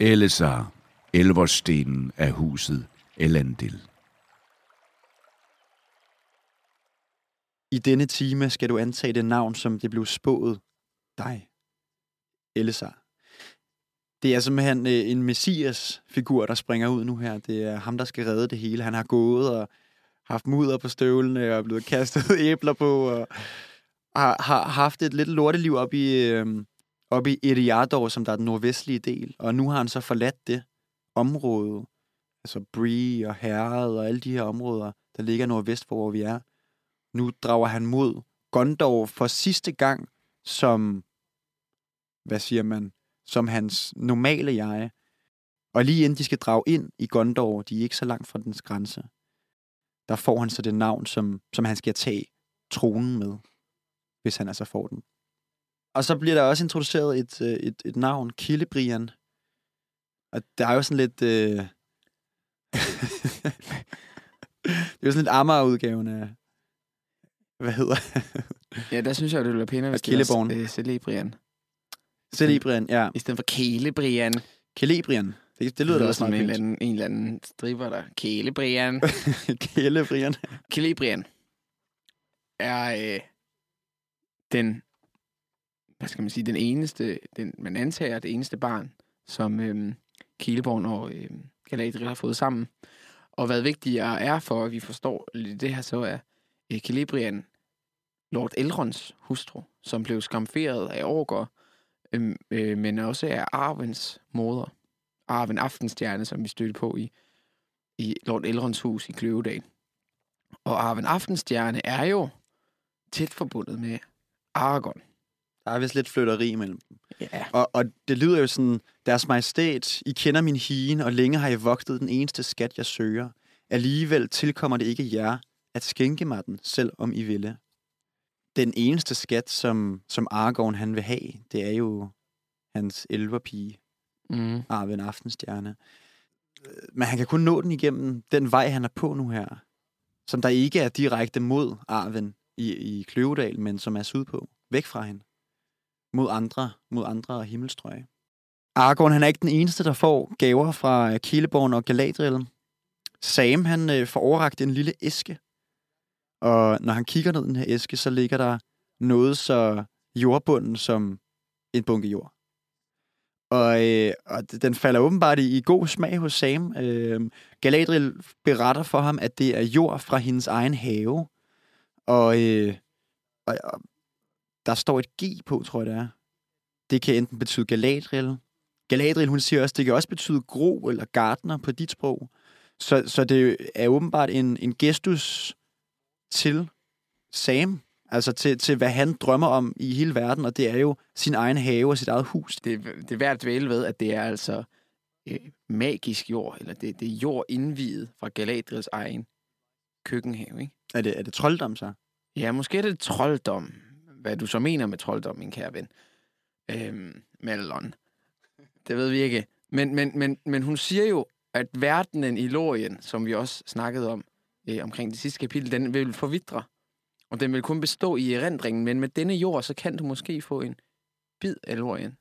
[SPEAKER 1] Elisar, elverstenen af huset Elandil.
[SPEAKER 2] I denne time skal du antage det navn, som det blev spået dig. Elisar. Det er simpelthen øh, en messias-figur, der springer ud nu her. Det er ham, der skal redde det hele. Han har gået og haft mudder på støvlene og blevet kastet æbler på og har, har haft et lidt lorteliv op i, øh, op i Eriador, som der er den nordvestlige del. Og nu har han så forladt det område, altså Bree og Herred og alle de her områder, der ligger nordvest for, hvor vi er. Nu drager han mod Gondor for sidste gang som, hvad siger man, som hans normale jeg. Og lige inden de skal drage ind i Gondor, de er ikke så langt fra dens grænse, der får han så det navn, som, som han skal tage tronen med, hvis han altså får den. Og så bliver der også introduceret et, øh, et, et navn, Killebrian. Og der er jo sådan lidt... Øh... det er jo sådan lidt Amager-udgaven af... Hvad hedder
[SPEAKER 3] Ja, der synes jeg, det ville være pænere, hvis det var øh, Celebrian.
[SPEAKER 2] Celebrian, ja.
[SPEAKER 3] I stedet for Kælebrian.
[SPEAKER 2] Kelebrian. Det, det lyder da også meget
[SPEAKER 3] en eller, anden, en eller anden striber der. Kælebrian.
[SPEAKER 2] Kelebrian.
[SPEAKER 3] Kælebrian er øh, den, hvad skal man sige, den eneste, den, man antager det eneste barn, som øh, Kileborn og øh, Galadriel har fået sammen. Og hvad vigtigere er for, at vi forstår lidt det her, så er øh, Lord Elrons hustru, som blev skamferet af Orker, øh, øh, men også af Arvens moder. Arven Aftenstjerne, som vi stødte på i, i Lord Elrons hus i Kløvedal. Og Arven Aftenstjerne er jo tæt forbundet med Aragorn.
[SPEAKER 2] Der er vist lidt flytteri imellem dem.
[SPEAKER 3] Ja.
[SPEAKER 2] Og, og det lyder jo sådan, deres majestæt, I kender min hien, og længe har I vogtet den eneste skat, jeg søger. Alligevel tilkommer det ikke jer at skænke mig den, selv om I ville. Den eneste skat, som, som Aragorn han vil have, det er jo hans elverpige,
[SPEAKER 3] Mm.
[SPEAKER 2] Arven Aftenstjerne. Øh, Men han kan kun nå den igennem den vej, han er på nu her. Som der ikke er direkte mod Arven i, i Kløvedal, men som er sydpå. Væk fra hende. Mod andre, mod andre himmelstrøg. Aragorn, han er ikke den eneste, der får gaver fra Killeborn og Galadriel. Sam, han øh, får overragt en lille æske. Og når han kigger ned i den her æske, så ligger der noget så jordbunden som en bunke jord. Og, øh, og den falder åbenbart i, i god smag hos Sam. Øh, Galadriel beretter for ham, at det er jord fra hendes egen have. Og, øh, og, og der står et G på, tror jeg det er. Det kan enten betyde Galadriel. Galadriel, hun siger også, det kan også betyde gro eller gardner på dit sprog. Så, så det er åbenbart en, en gestus til Sam Altså til, til, hvad han drømmer om i hele verden, og det er jo sin egen have og sit eget hus.
[SPEAKER 3] Det, det er værd at dvæle ved, at det er altså øh, magisk jord, eller det, det er jord indviet fra Galadriels egen køkkenhave, ikke?
[SPEAKER 2] Er det, er det trolddom så?
[SPEAKER 3] Ja, måske er det trolddom. Hvad du så mener med trolddom, min kære ven. Øhm, Mellon. Det ved vi ikke. Men, men, men, men hun siger jo, at verdenen i Lorien, som vi også snakkede om øh, omkring det sidste kapitel, den vil forvidre. Og den vil kun bestå i erindringen, men med denne jord, så kan du måske få en bid af Lorien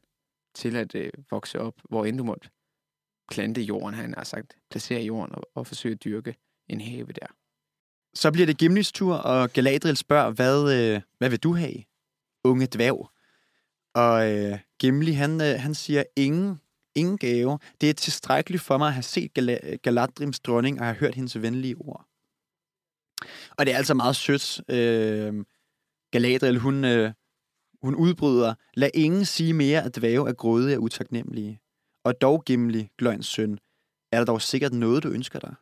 [SPEAKER 3] til at øh, vokse op, hvor end du måtte plante jorden, han har sagt, placere jorden og, og forsøge at dyrke en have der.
[SPEAKER 2] Så bliver det Gimlis tur, og Galadriel spørger, hvad, øh, hvad vil du have, unge dværg? Og øh, Gimli, han, øh, han siger, ingen, ingen gave. Det er tilstrækkeligt for mig at have set Gal- Galadrims dronning og have hørt hendes venlige ord. Og det er altså meget sødt. Øh, Galadriel, hun, øh, hun udbryder, lad ingen sige mere, at dvæve er grådige og utaknemmelige. Og dog, Gimli, Gløjns søn, er der dog sikkert noget, du ønsker dig.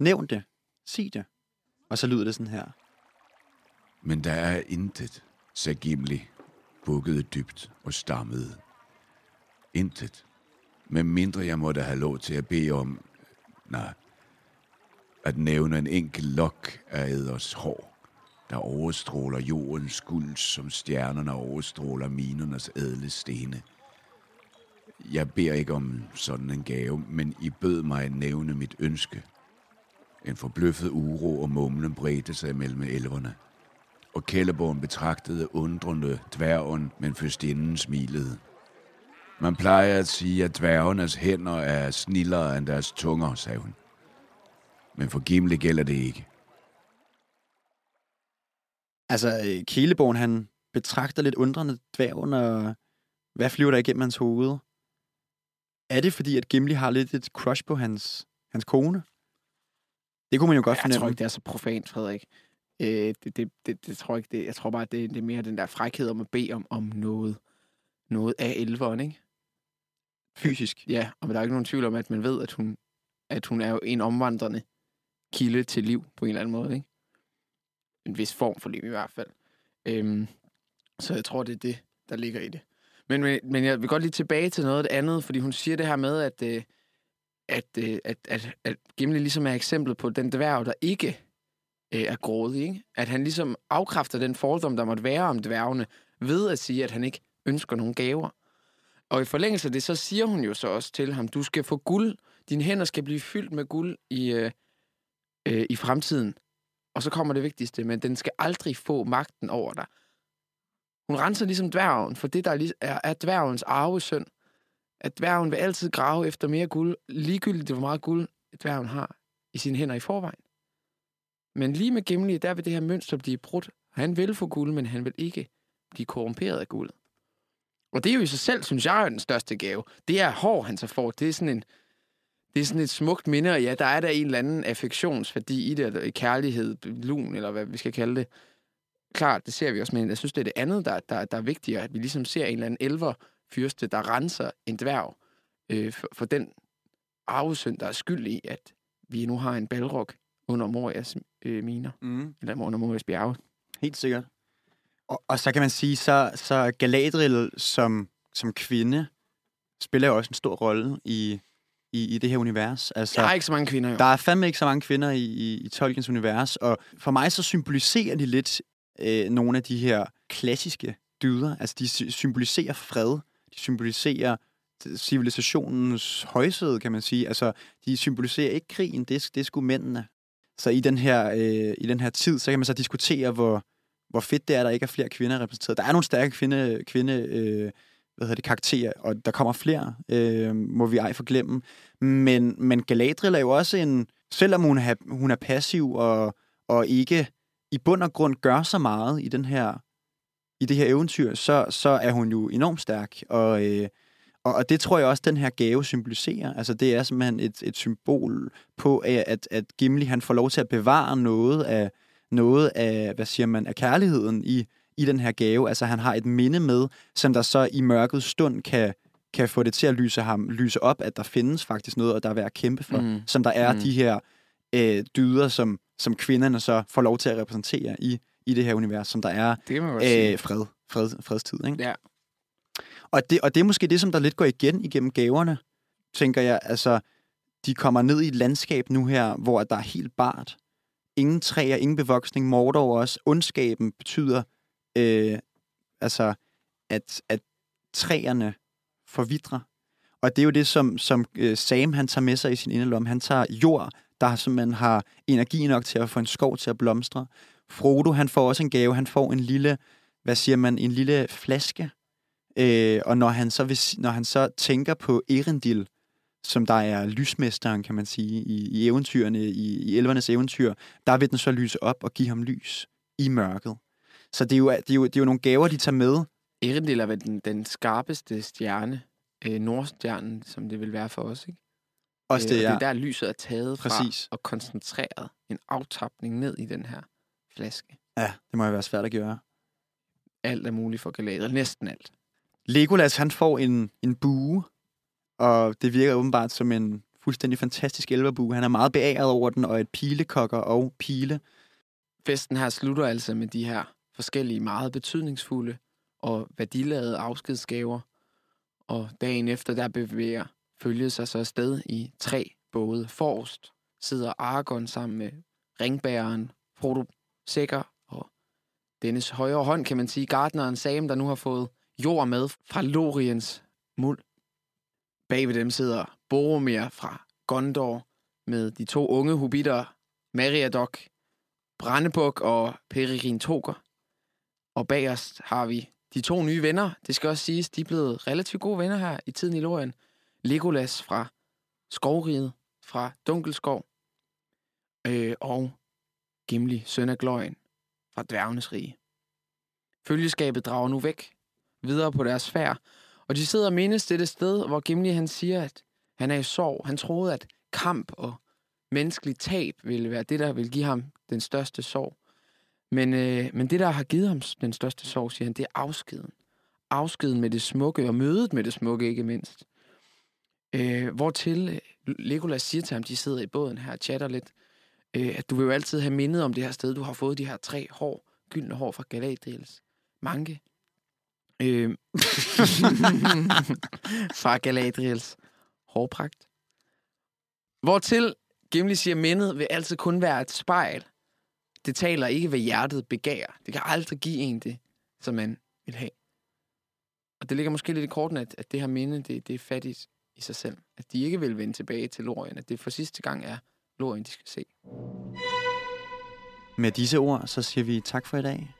[SPEAKER 2] Nævn det. Sig det. Og så lyder det sådan her.
[SPEAKER 1] Men der er intet, sagde Gimli, bukkede dybt og stammede. Intet. Med mindre jeg måtte have lov til at bede om, nej, at nævne en enkelt lok af æders hår, der overstråler jordens guld, som stjernerne overstråler minernes ædle stene. Jeg beder ikke om sådan en gave, men I bød mig at nævne mit ønske. En forbløffet uro og mumlen bredte sig mellem elverne. Og Kælleborn betragtede undrende dværgen, men fyrstinden smilede. Man plejer at sige, at dværgenes hænder er snillere end deres tunger, sagde hun. Men for Gimli gælder det ikke.
[SPEAKER 2] Altså, øh, Kæleborn, han betragter lidt undrende dværgen, og hvad flyver der igennem hans hoved? Er det fordi, at Gimli har lidt et crush på hans, hans kone? Det kunne man jo godt
[SPEAKER 3] Jeg
[SPEAKER 2] fornemme.
[SPEAKER 3] tror ikke, det er så profant, Frederik. Øh, det, det, det, det, tror jeg ikke. Det, jeg tror bare, det, det er mere den der frækhed om at bede om, om noget, noget af elveren, ikke?
[SPEAKER 2] Fysisk.
[SPEAKER 3] Ja, og der er ikke nogen tvivl om, at man ved, at hun, at hun er jo en omvandrende kilde til liv på en eller anden måde, ikke? En vis form for liv i hvert fald. Øhm, så jeg tror, det er det, der ligger i det. Men, men, men jeg vil godt lige tilbage til noget af det andet, fordi hun siger det her med, at, øh, at, øh, at, at, at Gimli ligesom er eksemplet på den dværg, der ikke øh, er grådig. Ikke? At han ligesom afkræfter den fordom, der måtte være om dværgene, ved at sige, at han ikke ønsker nogen gaver. Og i forlængelse af det, så siger hun jo så også til ham, du skal få guld, dine hænder skal blive fyldt med guld i, øh, øh, i fremtiden. Og så kommer det vigtigste, men den skal aldrig få magten over dig. Hun renser ligesom dværgen, for det, der er, er, er dværgens arvesøn. At dværgen vil altid grave efter mere guld, ligegyldigt hvor meget guld dværgen har i sine hænder i forvejen. Men lige med Gimli, der vil det her mønster blive brudt. Han vil få guld, men han vil ikke blive korrumperet af guld. Og det er jo i sig selv, synes jeg, er den største gave. Det er hår, han så får. Det er sådan en, det er sådan et smukt minde, og ja, der er der en eller anden affektionsværdi i det, eller kærlighed, lun, eller hvad vi skal kalde det. Klart, det ser vi også, men jeg synes, det er det andet, der, der, der er vigtigere, at vi ligesom ser en eller anden elver fyrste, der renser en dværg øh, for, for den arvesøn, der er skyld i, at vi nu har en balrog under Morias øh, miner,
[SPEAKER 2] Mm.
[SPEAKER 3] eller under Morias bjerge.
[SPEAKER 2] Helt sikkert. Og, og så kan man sige, så, så Galadriel som, som kvinde spiller jo også en stor rolle i, i, i det her univers. Altså,
[SPEAKER 3] Der er ikke så mange kvinder, jo.
[SPEAKER 2] Der er fandme ikke så mange kvinder i, i, i Tolkiens univers, og for mig så symboliserer de lidt øh, nogle af de her klassiske dyder. Altså, de sy- symboliserer fred. De symboliserer civilisationens højsæde, kan man sige. Altså, de symboliserer ikke krigen, det er, det er sgu mændene. Så i den, her, øh, i den her tid, så kan man så diskutere, hvor, hvor fedt det er, at der ikke er flere kvinder repræsenteret. Der er nogle stærke kvinde, kvinde øh, hvad hedder det, karakterer, og der kommer flere, øh, må vi ej forglemme. Men, men Galadriel er jo også en, selvom hun er, hun er passiv og, og ikke i bund og grund gør så meget i den her i det her eventyr, så, så er hun jo enormt stærk. Og, øh, og, og det tror jeg også, den her gave symboliserer. Altså det er simpelthen et, et symbol på, at, at, at Gimli han får lov til at bevare noget af, noget af, hvad siger man, af kærligheden i, i den her gave. Altså han har et minde med, som der så i mørket stund kan, kan få det til at lyse ham lyse op, at der findes faktisk noget, og der er værd at kæmpe for.
[SPEAKER 3] Mm.
[SPEAKER 2] Som der er
[SPEAKER 3] Mm.
[SPEAKER 2] de her øh, dyder, som, som kvinderne så får lov til at repræsentere i, i det her univers, som der er
[SPEAKER 3] Det
[SPEAKER 2] øh, fred, fred, fredstid. Ikke?
[SPEAKER 3] Ja.
[SPEAKER 2] Og, det, og det er måske det, som der lidt går igen igennem gaverne, tænker jeg. Altså, de kommer ned i et landskab nu her, hvor der er helt bart. Ingen træer, ingen bevoksning, Mordor også. Ondskaben betyder, øh, altså, at, at træerne forvidrer. Og det er jo det, som, som øh, Sam han tager med sig i sin indelom. Han tager jord, der simpelthen har energi nok til at få en skov til at blomstre. Frodo, han får også en gave. Han får en lille, hvad siger man, en lille flaske. Øh, og når han, så vil, når han så tænker på Erendil, som der er lysmesteren, kan man sige, i, i eventyrene, i, i elvernes eventyr, der vil den så lyse op og give ham lys i mørket. Så det er jo, det er jo, det er jo nogle gaver, de tager med.
[SPEAKER 3] Erendil er vel den, den skarpeste stjerne, øh, nordstjernen, som det vil være for os, ikke?
[SPEAKER 2] Også
[SPEAKER 3] Øh,
[SPEAKER 2] det,
[SPEAKER 3] og
[SPEAKER 2] ja.
[SPEAKER 3] det er der, lyset er taget
[SPEAKER 2] Præcis.
[SPEAKER 3] fra og koncentreret. En aftapning ned i den her flaske.
[SPEAKER 2] Ja, det må jo være svært at gøre.
[SPEAKER 3] Alt er muligt for Galadriel. Næsten alt.
[SPEAKER 2] Legolas, han får en, en bue, og det virker åbenbart som en fuldstændig fantastisk elverbue. Han er meget beæret over den, og et pilekokker og pile.
[SPEAKER 3] Festen her slutter altså med de her forskellige meget betydningsfulde og værdiladede afskedsgaver. Og dagen efter, der bevæger følget sig så afsted i tre både. Forrest sidder Argon sammen med ringbæreren Frodo Sækker og dennes højre hånd, kan man sige, gardneren Sam, der nu har fået jord med fra Loriens muld. Bag ved dem sidder Boromir fra Gondor med de to unge hobitter, Meriadoc Brandebuk og Peregrin Toker. Og bag os har vi de to nye venner. Det skal også siges, de er blevet relativt gode venner her i tiden i Lorien. Legolas fra Skovriget, fra Dunkelskov. Øh, og Gimli, søn af Gløjen, fra Dværgenes Rige. Følgeskabet drager nu væk, videre på deres færd, og de sidder og mindes det sted, hvor Gimli han siger, at han er i sorg. Han troede, at kamp og menneskeligt tab ville være det, der ville give ham den største sorg. Men, øh, men det, der har givet ham den største sorg, siger han, det er afskeden. Afskeden med det smukke, og mødet med det smukke, ikke mindst. Øh, hvortil øh, Legolas siger til ham, de sidder i båden her og chatter lidt, øh, at du vil jo altid have mindet om det her sted. Du har fået de her tre hår, gyldne hår fra Galadriels manke. Øh, fra Galadriels hårpragt. Hvortil Gimli siger, at mindet vil altid kun være et spejl. Det taler ikke hvad hjertet begær. Det kan aldrig give en det, som man vil have. Og det ligger måske lidt i korten, at, at det her minde, det, det er fattigt i sig selv. At de ikke vil vende tilbage til Lorien. At det for sidste gang er Lorien, de skal se.
[SPEAKER 2] Med disse ord, så siger vi tak for i dag.